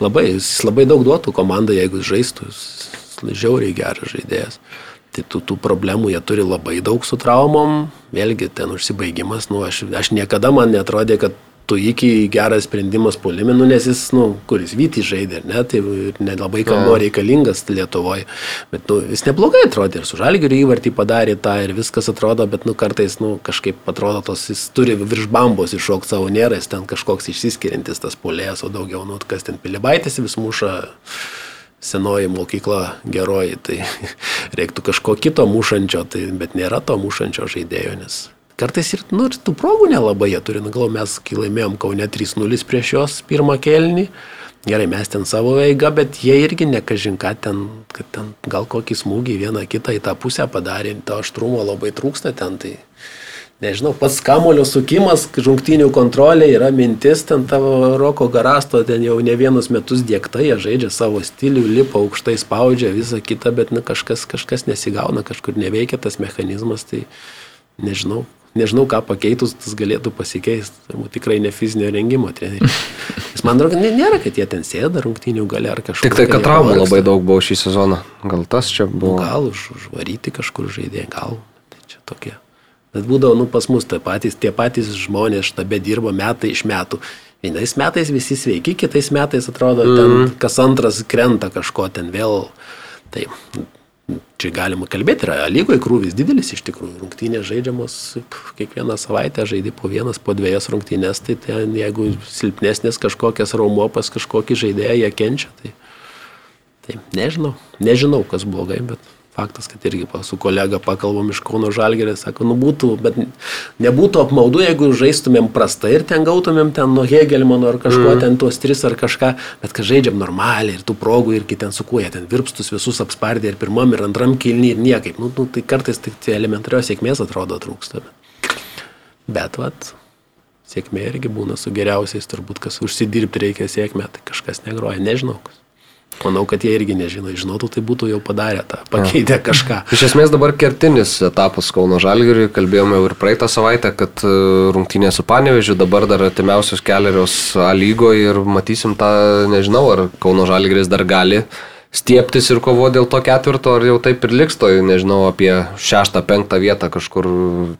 labai, jis labai daug duotų komandai, jeigu žaistų, jis žiauriai geras žaidėjas. Tai tų, tų problemų jie turi labai daug su traumom, vėlgi ten užsibaigimas, nu, aš, aš niekada man netrodė, kad tu iki geras sprendimas puolime, nu, nes jis, nu, kuris Vytį žaidė, ne, tai nelabai kam buvo reikalingas Lietuvoje, bet nu, jis neblogai atrodė ir su Žalgiriu įvartį padarė tą ir viskas atrodo, bet nu, kartais nu, kažkaip atrodo, tos, jis turi virš bambos iššokti savo nėra, jis ten kažkoks išsiskiriantis tas puolėjas, o daugiau, nu, kas ten pilibaitis vis muša senoji mokykla geroji, tai reiktų kažko kito mušančio, tai, bet nėra to mušančio žaidėjo, nes kartais ir, nu, ir tų progų nelabai jie turi, nu, gal mes, laimėjom Kaune 3-0 prieš juos pirmą kelnį, gerai, mes ten savo eigą, bet jie irgi nekažinka ten, kad ten gal kokį smūgį vieną kitą į tą pusę padarė, to aštrumo labai trūksta ten, tai nežinau, pats kamulio sukimas, žungtinių kontrolė yra mintis, ten tavo Roko Garasto ten jau ne vienus metus dėkta, jie žaidžia savo stilių, lipa aukštai, spaudžia visą kitą, bet nu, kažkas, kažkas nesigauna, kažkur neveikia tas mechanizmas, tai nežinau. Nežinau, ką pakeitus tas galėtų pasikeisti. Turbūt tikrai ne fizinio rengimo treneriai. Jis man atrodo, nė- nėra, kad jie ten sėda rungtinių gale ar kažkur. Tik tai, kad traumų labai daug buvo šį sezoną. Gal tas čia Nu, buvo. gal už, užvaryti kažkur žaidėjai, gal. Tai čia tokie. Bet būdavo, nu, pas mus tai patys, tie patys žmonės štabe dirbo metai iš metų. Vienais metais visi sveiki, kitais metais atrodo, mm. ten kas antras krenta kažko ten vėl. Tai čia galima kalbėti, yra lygoje krūvis didelis iš tikrųjų. Rungtynės žaidžiamos kiekvieną savaitę, žaidži po vienas, po dviejas rungtynės, tai ten, jeigu silpnesnės kažkokias raumo pas kažkokį žaidėją, jie kenčia. Tai Tai nežinau, nežinau, kas blogai, bet faktas, kad irgi su kolega pakalbam iš Kauno Žalgerė, sako, nu būtų, bet nebūtų apmaudu, jeigu žaistumėm prastai ir ten gautumėm ten nuo Hegelmano ar kažko, mm. ten tuos tris ar kažką, bet kad žaidžiam normaliai ir tų progų irgi ten sukuoja, ten virpstus visus apspardė ir pirmam ir antram kilnį ir niekaip. Nu, nu, tai kartais tik tai elementarios sėkmės atrodo trūksta. Bet, bet vat, sėkmė irgi būna su geriausiais, turbūt kas užsidirbti reikia sėkmę, tai kažkas negroja, nežinau. kas. Manau, kad jie irgi nežino, žinotų, tai būtų jau padarę tą, pakeitę kažką. Iš esmės dabar kertinis etapas Kauno Žalgiriui, kalbėjome jau ir praeitą savaitę, kad e, rungtynė su Panevežiu, dabar dar atimiausios keliarios A lygoje ir matysim tą, nežinau, ar Kauno Žalgiris dar gali stieptis ir kovo dėl to ketvirto, ar jau taip ir liks to, nežinau, apie šeštą, penktą vietą kažkur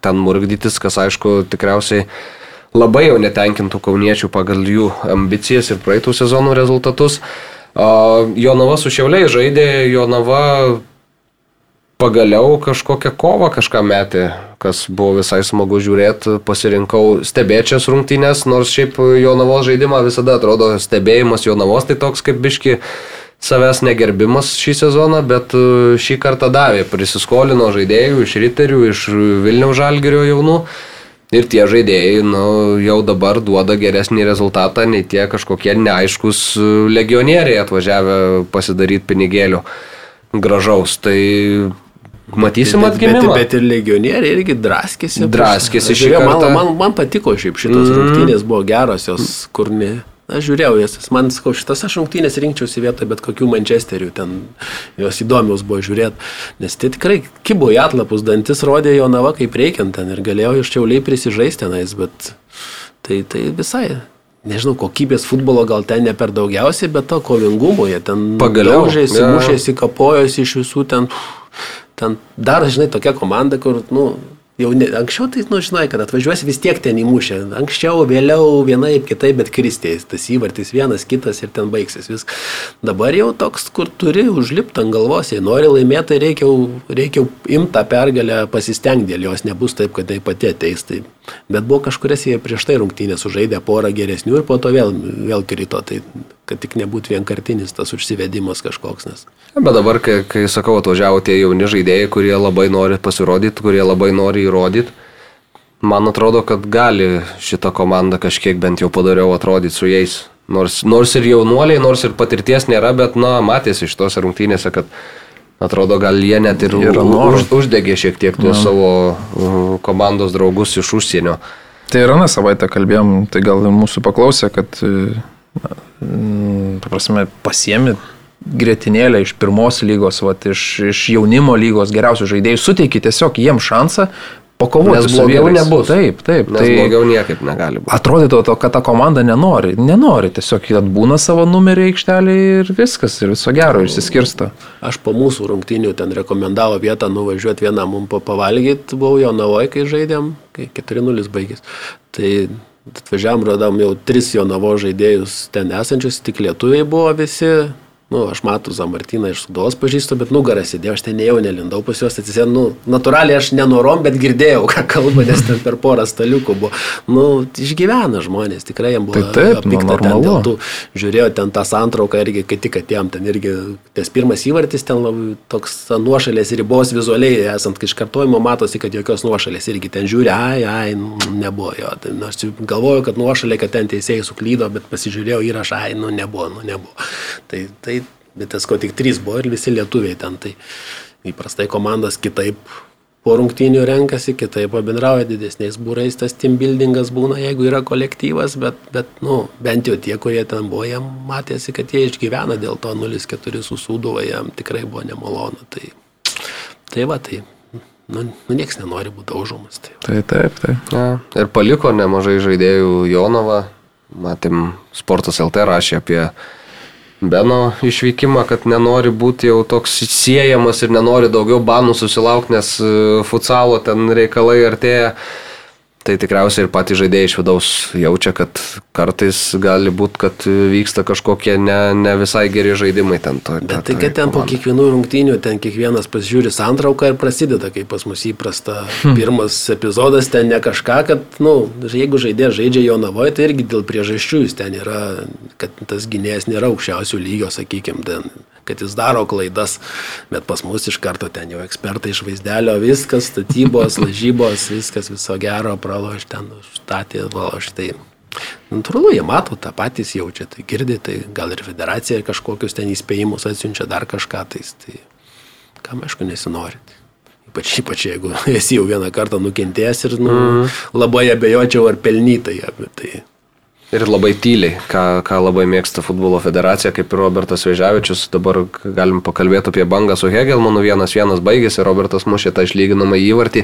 ten murgdytis, kas aišku tikriausiai labai jau netenkintų kauniečių pagal jų ambicijas ir praeitų sezonų rezultatus. Jonava su Šiauliai žaidė, Jonava pagaliau kažkokią kovą kažką metė, kas buvo visai smagu žiūrėti, pasirinkau stebėčias rungtynės, nors šiaip Jonavos žaidimą visada atrodo stebėjimas Jonavos tai toks kaip biški savęs negerbimas šį sezoną, bet e, šį kartą davė, prisiskolino žaidėjų iš Riterių, iš Vilniaus Žalgirio jaunų. Ir tie žaidėjai nu, jau dabar duoda geresnį rezultatą nei tie kažkokie neaiškus e, legionieriai atvažiavę pasidaryti pinigėlių gražaus. Tai matysim bet, bet, atgimimą. bet ir legionieriai irgi draskėsi. Draskėsi žiūrėjau, kartą. Man, man, man patiko šiaip šitos mm. rungtynės, buvo geros jos, kur ne. Aš žiūrėjau jas, man sakau, šitas aš rungtynės rinkčiausi vietoj bet kokių Manchesterių, ten jos įdomios buvo žiūrėti, nes tai tikrai kibo į atlapus, dantis rodė jo nava kaip reikiant ten ir galėjau iš čiauliai prisižaisti tenais, bet tai, tai visai nežinau, kokybės futbolo gal ten ne per daugiausiai, bet to kovingumo jie ten Pagaliau, jo. mušėsi, kapojosi iš visų ten. Ten dar, žinai, tokia komanda, kur, nu, jau ne, anksčiau tai, nu, žinai, kad atvažiuosi vis tiek ten įmušę. Anksčiau, vėliau, vienaip, kitaip, bet kristės. Tas įvartis vienas, kitas ir ten baigsis viskas. Dabar jau toks, kur turi užlipti ant galvos, jei nori laimėti, tai reikia, reikia jau imti tą pergalę, pasistengti dėl jos, nebus taip, kad tai pati ateis. Tai. Bet buvo kažkurias jie prieš tai rungtynės sužaidė porą geresnių ir po to vėl, vėl krito. Tai kad tik nebūtų vienkartinis tas užsivedimas kažkoks. Nes. Bet dabar, kai, kai sakau, atvažiavo tie jauni žaidėjai, kurie labai nori pasirodyti, kurie labai nori įrodyti, man atrodo, kad gali šitą komandą kažkiek bent jau padariau atrodyti su jais. Nors, nors ir jaunuoliai, nors ir patirties nėra, bet, na, matėsi iš tos rungtynėse, kad atrodo, gal jie net ir noro. už, uždegė šiek tiek tuos savo komandos draugus iš užsienio. Tai ir aną savaitę kalbėjom, tai gal ir mūsų paklausė, kad, e, prasme, pasiemi grėtinėlę iš pirmos lygos, vat, iš, iš jaunimo lygos geriausių žaidėjų, suteiki tiesiog jiems šansą pakovoti Nes su blogiau nebus. Taip, taip. Nes tai... blogiau niekaip negali būti. Atrodytų, to, kad ta komanda nenori. Nenori, tiesiog jie atbūna savo numerį aikštelį ir viskas, ir viso gero išsiskirsta. Aš po mūsų rungtynių ten rekomendavo vietą nuvažiuoti vieną mum pavalgyti, buvau jo navoj, kai žaidėm, kai 4-0 baigės. Tai atvažiavam, radom jau tris jo navo žaidėjus ten esančius, tik lietuviai buvo visi. Nu, aš matau Zamartiną iš Sudovos pažįstu, bet nugarą sėdėjau, aš ten nejau, nelindau pas juos, atsisėdau, nu, natūraliai aš nenorom, bet girdėjau, ką kalba, nes ten per porą staliukų buvo. Nu, išgyvena žmonės, tikrai jiems buvo Tai taip, nu, pikta ten normalu. dėl tų žiūrėjau ten tą santrauką irgi, kai tik atėjom, ten irgi tas pirmas įvartis ten labai toks nuošalės ribos vizualiai, esant iš kartojimo matosi, kad jokios nuošalės irgi ten žiūri, ai, ai, nu, nebuvo jo. Tai, aš galvoju, kad nuošalė, kad ten teisėjai suklydo, bet pasižiūrėjau įrašą, ai, nu nebuvo, nu nebuvo. Tai, tai, bet tas ko tik trys buvo ir visi lietuviai ten. Tai įprastai komandos kitaip po rungtynių renkasi, kitaip pabendrauja didesniais būrais, tas team buildingas būna, jeigu yra kolektyvas, bet, bet nu, bent jau tie, kurie ten buvo, jam matėsi, kad jie išgyvena dėl to 0-4 susūduvo, jam tikrai buvo nemalonu. Tai, tai va, tai, nu, nu nieks nenori būti daužomas. Tai. Tai taip, taip. Ja. Ir paliko nemažai žaidėjų Jonovą. Matėm, Sportas LT rašė apie Beno išvykimą, kad nenori būti jau toks siejamas ir nenori daugiau banų susilaukti, nes e, futsalo ten reikalai artėja. Tai tikriausiai ir patys žaidėjai iš vidaus jaučia, kad kartais gali būti, kad vyksta kažkokie ne, ne visai geri žaidimai ten. To, Bet tai, kad ten po kiekvienų rungtynių, ten kiekvienas pasižiūri santrauką ir prasideda, kaip pas mus įprasta. Pirmas epizodas ten ne kažką, kad, na, nu, jeigu žaidėjas žaidžia jo navoje, tai irgi dėl priežasčių jis ten yra, kad tas gynėjas nėra aukščiausių lygio, sakykime, ten kad jis daro klaidas, bet pas mus iš karto ten jau ekspertai iš vaizdelio, viskas, statybos, lažybos, viskas viso gero, praloš ten, užstatė, praloš tai. Natūralu, jie mato tą patys jaučia, tai girdi, tai gal ir federacija kažkokius ten įspėjimus atsiunčia dar kažką, tais, tai kam aišku nesinori. Ypač, ypač jeigu esi jau vieną kartą nukentėjęs ir nu, mm. labai abejočiau ar pelnytai. Tai, Ir labai tyliai, ką, ką labai mėgsta futbolo federacija, kaip ir Robertas Vežiavičius. Dabar galim pakalbėti apie bangą su Hegelmanu. Vienas vienas baigėsi, Robertas mušė tą išlyginamą įvartį.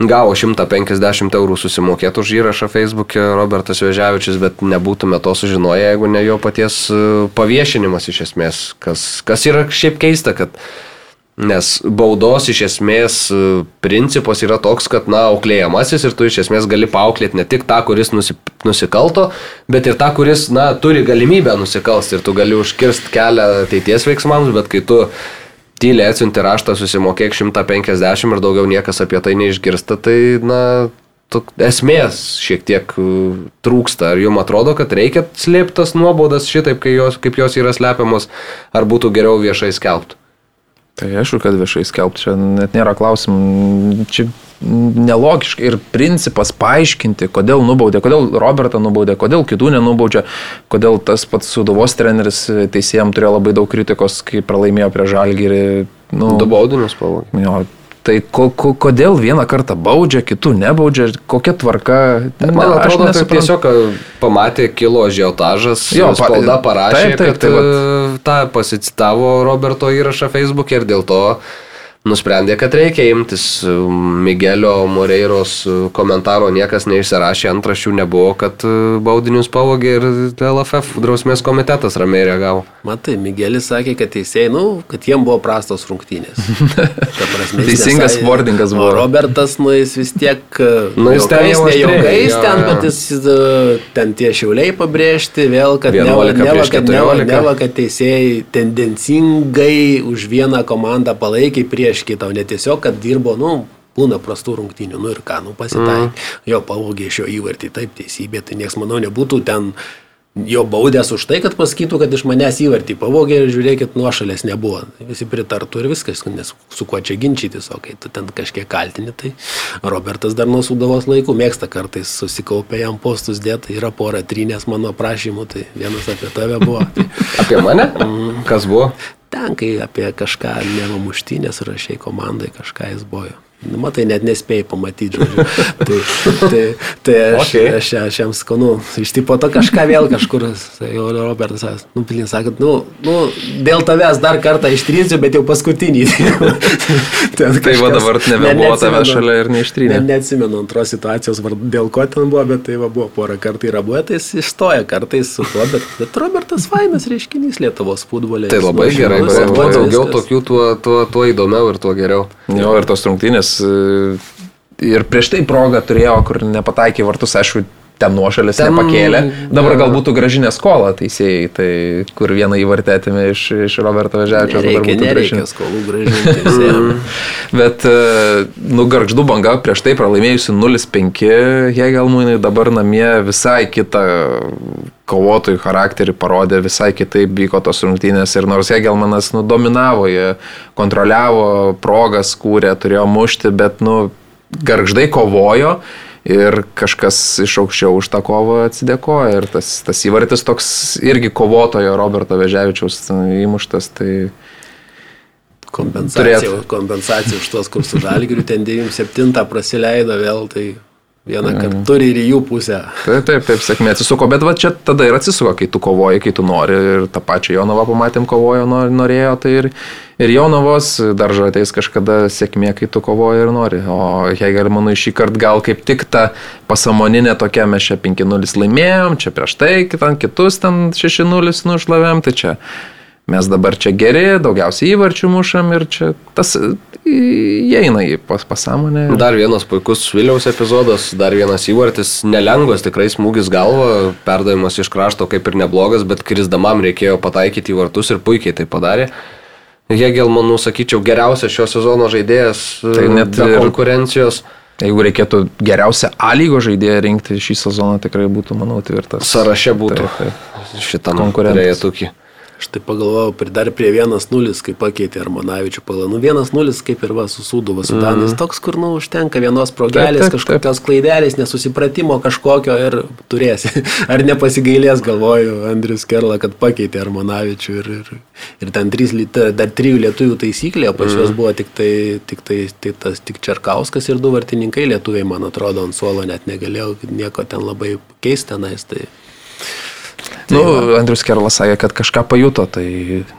Gavo 150 eurų susimokėti už įrašą Facebook'e Robertas Vežiavičius, bet nebūtume to sužinoję, jeigu ne jo paties e, paviešinimas iš esmės. Kas, kas yra šiaip keista, kad Nes baudos iš esmės e, principas yra toks, kad, na, auklėjamasis ir tu iš esmės gali paauklėti ne tik tą, kuris nusi, nusikalto, bet ir tą, kuris, na, turi galimybę nusikalsti ir tu gali užkirsti kelią ateities veiksmams, bet kai tu tyliai atsiunti raštą, susimokėk 150 ir daugiau niekas apie tai neišgirsta, tai, na, tu, esmės šiek tiek trūksta. Ar jums atrodo, kad reikia slėpti tas nuobaudas šitaip, jos, kaip jos yra slepiamos, ar būtų geriau viešai skelbti? Tai aišku, kad viešai skelbti, čia net nėra klausimų. Čia nelogiškai ir principas paaiškinti, kodėl nubaudė, kodėl Robertą nubaudė, kodėl kitų nenubaudžia, kodėl tas pats suduvos treneris teisėjams turėjo labai daug kritikos, kai pralaimėjo prie žalgyrį. Nu, Du baudinius pavogė. Tai ko, ko, kodėl vieną kartą baudžia, kitų nebaudžia, kokia tvarka. Man Ne, aš atrodo, kad nesuprantu. tiesiog a, pamatė kilo žiotažas, Jo, jo, pa- spauda parašė, taip, taip, kad tai vat- a, tą pasicitavo Roberto įrašą Facebook'e ir dėl to nusprendė, kad reikia imtis e, Miguelio Moreiros e, komentaro, niekas neišsirašė, antrašių nebuvo, kad e, baudinius pavogė ir LFF drausmės komitetas ramiai reagavo. Matai, Miguelis sakė, kad teisėjai, nu, kad jiem buvo prastos rungtynės. Prasme, Teisingas wordingas buvo. Robertas, nu, jis vis tiek... Nu, jis ten jau jaukais ten, bet jis ten tie šiauliai pabrėžti vėl, kad neva, 11 neva, kad, neva, 14. neva, kad teisėjai tendencingai už vieną komandą palaikė prieš kitą, o ne tiesiog, kad dirbo, nu, būna prastų rungtynių, nu ir ką, nu pasitaikė. Mm. Jo pavogė iš jo įvartį, taip teisybė, tai nieks, manau, nebūtų ten jo baudęs už tai, kad pasakytų, kad iš manęs įvartį pavogė ir žiūrėkit, nuošalės nebuvo. Visi pritartų ir viskas, nes su kuo čia ginčytis, o kai tu ten kažkiek kaltini, tai Robertas dar nuo sudavos laikų mėgsta kartais susikaupę jam postus dėti, yra pora trynės mano prašymų, tai vienas apie tave buvo. Tai Apie mane? Kas buvo? ten, kai apie kažką nevamuštynės rašiai komandai, kažką jis bojo. Nu, matai, net nespėjai pamatyti, žodžiu. tai, tai, tai aš, Okay. aš, aš jam sakau, nu, iš tipo to kažką vėl kažkur, jau Robertas, sakė, nu, pilin, sakot, nu, nu, dėl tavęs dar kartą ištrysiu, bet jau paskutinį. Tai va dabar nebebuvo ne- tavęs neatsimenu. šalia ir neištrynė. Ne, neatsimenu antros situacijos, dėl ko ten buvo, bet tai va, buvo porą kartų yra buvę, tai jis išstoja kartais su tuo, bet, bet Robertas Fainas reiškinys Lietuvos futbole. Tai labai gerai, nuoširdus, kuo buvo daugiau tokių, tuo, tuo, tuo įdomiau ir tuo geriau. Jo, ir tos rungtynės. E, Ir prieš tai progą turėjo, kur nepataikė vartus, aišku, ten nuošalės Ten- nepakėlė. Dabar gal būtų gražinė skola teisėjai, tai kur vieną įvartį atėmė iš, iš Roberto Veževičiaus, dabar Nereikia, skolų gražinti. Bet, e, nu, garždų banga prieš tai pralaimėjusi 0-5 Hegelmūnai, dabar namie visai kitą kovotojų charakterį parodė, visai kitaip vyko tos rungtynės ir nors Hegelmanas, nu, dominavo, jie kontroliavo, progas kūrė, turėjo mušti, bet, nu, garždai kovojo. Ir kažkas iš aukščiau už tą kovą atsidėkoja. Ir tas, tas įvartis toks irgi kovotojo Roberto Veževičiaus įmuštas. Tai Kompensacija, Turėtų. kompensacija už tuos, kur su žalgiriu ten 97 praleido vėl, tai vieną kartą turi ir jų pusę. Taip, taip, taip, sėkmė atsisuko, bet va čia tada ir atsisuko, kai tu kovoji, kai tu nori ir tą pačią Jonovą pamatėm kovojo, nor- norėjo, tai ir, ir Jonovos daržo ateis kažkada sėkmė, kai tu kovoji ir nori. O Hegelmanui šį kartą gal kaip tik ta pasamoninė tokia, mes čia 5-0 laimėjom, čia prieš tai, kitan kitus ten 6-0 nušlavėm, tai čia mes dabar čia geri, daugiausiai įvarčių mušam ir čia tas į- įeina į pas pasąmonę. Dar vienas puikus Viliaus epizodas, dar vienas įvartis, nelengvas tikrai smūgis galva, perdavimas iš krašto kaip ir neblogas, bet krisdamam reikėjo pataikyti į vartus ir puikiai tai padarė. Hegelmanų, sakyčiau, geriausias šio sezono žaidėjas, Tai net be konkurencijos. Jeigu reikėtų geriausią A lygo žaidėją rinkti šį sezoną, tikrai būtų, manau, tvirtas. Saraše būtų Taip, šitam Konkurentas. Aš tai pagalvojau, dar prie 1-0, kai pakeitė Armanavičių palanų. 1-0, kaip ir va su Sūduva, su Danais. Toks, kur, nu, užtenka vienos progelės, Mhm. Taip, taip, taip. kažkokios klaidelės, nesusipratimo kažkokio ir turėsi. Ar nepasigailės, galvoju, Andrius Kerla, kad pakeitė Armanavičių ir, ir, ir ten trys, dar trijų lietuvių taisyklė, o pas Mhm. juos buvo tik tai, tik tai, tai tas, tik Čerkauskas ir du vartininkai lietuviai, man atrodo, ant suolo net negalėjau nieko ten labai keisti tenais. Tai... Nu, Andrius Kerlas sakė, kad kažką pajuto, tai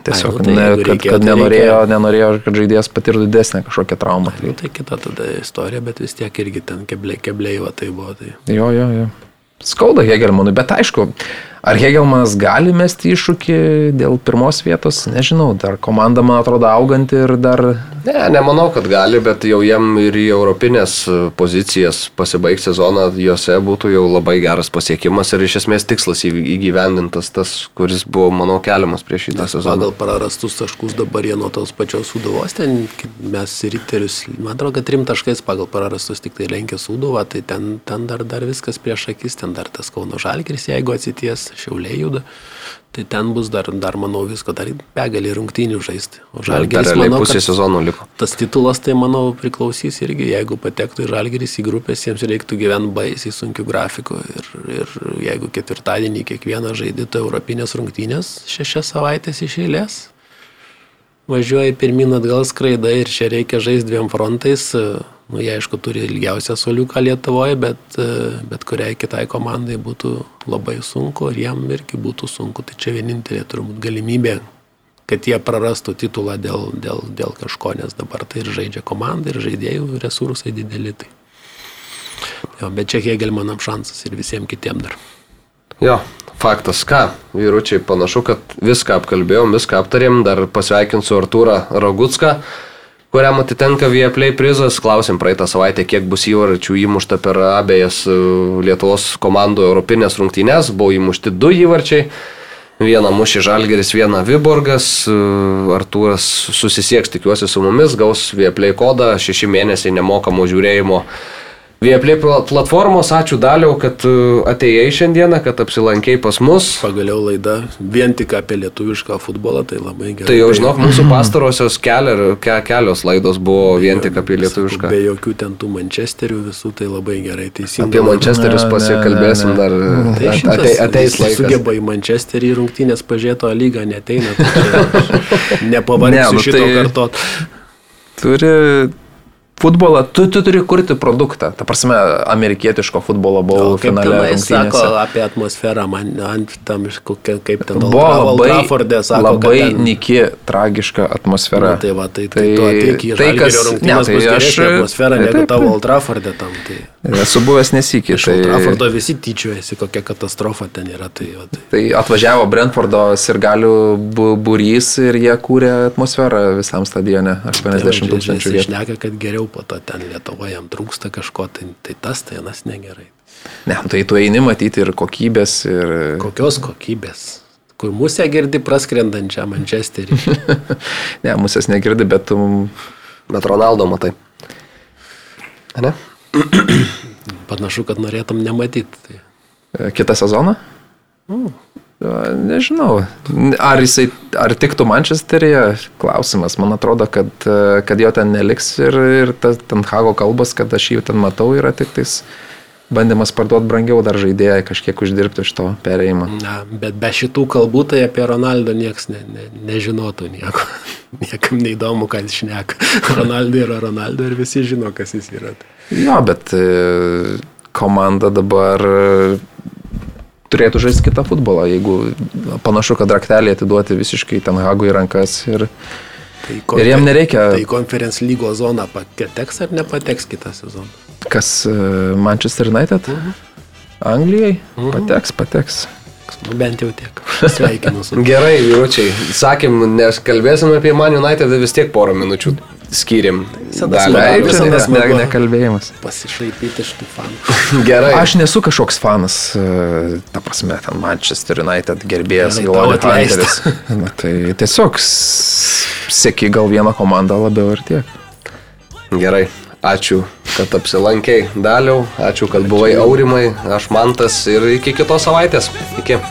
tiesiog, Ai, nu, tai ne, kad, reikėjo, kad tai nenorėjo, reikėjo. nenorėjo, kad žaidėjas patirtų didesnę kažkokią traumą. Nu, tai kita tada istorija, bet vis tiek irgi ten kebliai va tai buvo. Tai. Jo, jo, jo. Skauda Hegelmanui, bet aišku, ar Hegelmanas gali mesti iššūkį dėl pirmos vietos, nežinau, dar komanda, man atrodo, auganti ir dar... Ne, nemanau, kad gali, bet jau jam ir į europinės pozicijas pasibaigti sezoną, juose būtų jau labai geras pasiekimas ir iš esmės tikslas įgyvendintas tas, kuris buvo, manau, keliamas prieš šitą sezoną. Pagal prarastus taškus dabar jie nuo tos pačios suduvos, ten mes riterius, man atrodo, kad trim taškais pagal prarastus tik tai lenkia suduvą, tai ten, ten dar, dar viskas prieš akis, ten dar tas Kauno Žalgiris, jeigu atsities, šiauliai juda. Tai ten bus dar, dar manau, visko, dar begalį rungtynių žaisti. O realiai manau, pusė sezono liko. tas titulas, tai manau, priklausys irgi, jeigu patektų į Žalgiris į grupės, jiems reiktų gyventi baisiai sunkiu grafiku. Ir, ir jeigu ketvirtadienį kiekvieną žaidytų Europinės rungtynės šešias savaitės iš eilės, važiuoja pirmin atgal skraida ir čia reikia žaisti dviem frontais. Nu, jie aišku turi ilgiausią soliuką Lietuvoje, bet, bet kuriai kitai komandai būtų labai sunku ir jam irgi būtų sunku. Tai čia vienintelė turbūt galimybė, kad jie prarastų titulą dėl, dėl, dėl kažko, nes dabar tai ir žaidžia komanda, ir žaidėjų resursai dideli. Tai. Jo, bet čia Hegelmanam šansas ir visiems kitiems dar. Jo, faktas, ką, vyručiai, panašu, kad viską apkalbėjom, viską aptarėm, dar pasveikinsiu Artūrą Ragutską, kuriam atitenka Vieplay prizas. Klausim praeitą savaitę, kiek bus įvarčių įmušta per abejas e, Lietuvos komandų europinės rungtynės. Buvo įmušti du įvarčiai. Vieną mušė Žalgeris, vieną Viborgas. E, Artūras susisieks, tikiuosi, su mumis, gaus Vieplay kodą, šeši mėnesiai nemokamo žiūrėjimo Vieplė platformos, ačiū daliau, kad uh, atėjai šiandieną, kad apsilankėjai pas mus. Pagaliau laida vien tik apie lietuvišką futbolą, tai labai gerai. Tai jau žinok, mūsų pastarosios keliar, ke, kelios laidos buvo vien tik apie lietuvišką. Be jokių ten tų Manchesterių visų, tai labai gerai. Teisingai. Apie Manchesterius pasikalbėsim dar. Tai šitas, atei, ateis laikas. Sugeba į Manchesterį rungtynės pažiūrėto lygą, neteina. Tai Nepavargsiu ne, nu, šito tai kartot. Turi futbolą, tu, tu turi kurti produktą. Ta prasme, amerikietiško futbolo buvau finale. Sako apie atmosferą, man ant tam, kokia, kaip ten buvo labai, Traffordė, sako, labai ten... niki, tragiška atmosfera. Na, tai va, tai, tai, tai tai, kas, ne, tai aš atmosferą tai, negu tavo Old Traffordė tam. Tai... Esu buvęs nesikį. Iš tai... Traffordo visi tyčiojasi, kokia katastrofa ten yra. Tai, va, tai... tai atvažiavo Brentfordo sirgalių būrys ir jie kūrė atmosferą visam stadione. 80 tūkstančių. Jis šneka, kad geriau po to ten Lietuvoje jam trūksta kažko, tai, tai tas tai anas negerai. Ne, tai tu eini matyti ir kokybės. Ir... Kokios kokybės? Kur musę girdi praskrendančią Manchesterį. ne, musės negirdi, bet tu... Bet Ronaldo matai. Ne? Panašu, kad norėtum nematyti. Tai. Kitą sezoną? Mm. Nežinau, ar jisai, ar tiktų Mančesteryje, klausimas. Man atrodo, kad, kad jo ten neliks ir, ir tas ten Hago kalbas, kad aš jį ten matau, yra tik tais bandymas parduoti brangiau dar žaidėjai, kažkiek uždirbti iš to perėjimo. Na, bet be šitų kalbų tai apie Ronaldo niekas ne, ne, nežinotų nieko. Niekam neįdomu, ką jis šneka. Ronaldo yra Ronaldo ir visi žino, kas jis yra. Jo, bet e, komanda dabar turėtų žaisti kitą futbolą, jeigu panašu, kad raktelį atiduoti visiškai ten Hagui rankas ir, tai konfer... ir jam nereikia. Tai konferencijos lygo zona pateks ar nepateks kitą sezoną? Kas e, Manchester United? Uh mhm. -huh. Anglijai? Uh mhm. -huh. Pateks, pateks. Nu, bent jau tiek. Sveikinu. Gerai, vyručiai. Sakėm, nes kalbėsim apie Man United vis tiek porą minučių skyrim. Visada. Visada smagu. Nekalbėjimas. Pasišaipyti iš tų fanų. Gerai. Aš nesu kažkoks fanas, e, ta prasme, ten Manchester United gerbėjas, galvoju, Hunteris. Na, tai tiesiog sėki gal vieną komandą labiau ir tiek. Gerai. Ačiū, kad apsilankėjai daliau, ačiū, kad buvai aurimai, aš mantas ir iki kitos savaitės. Iki.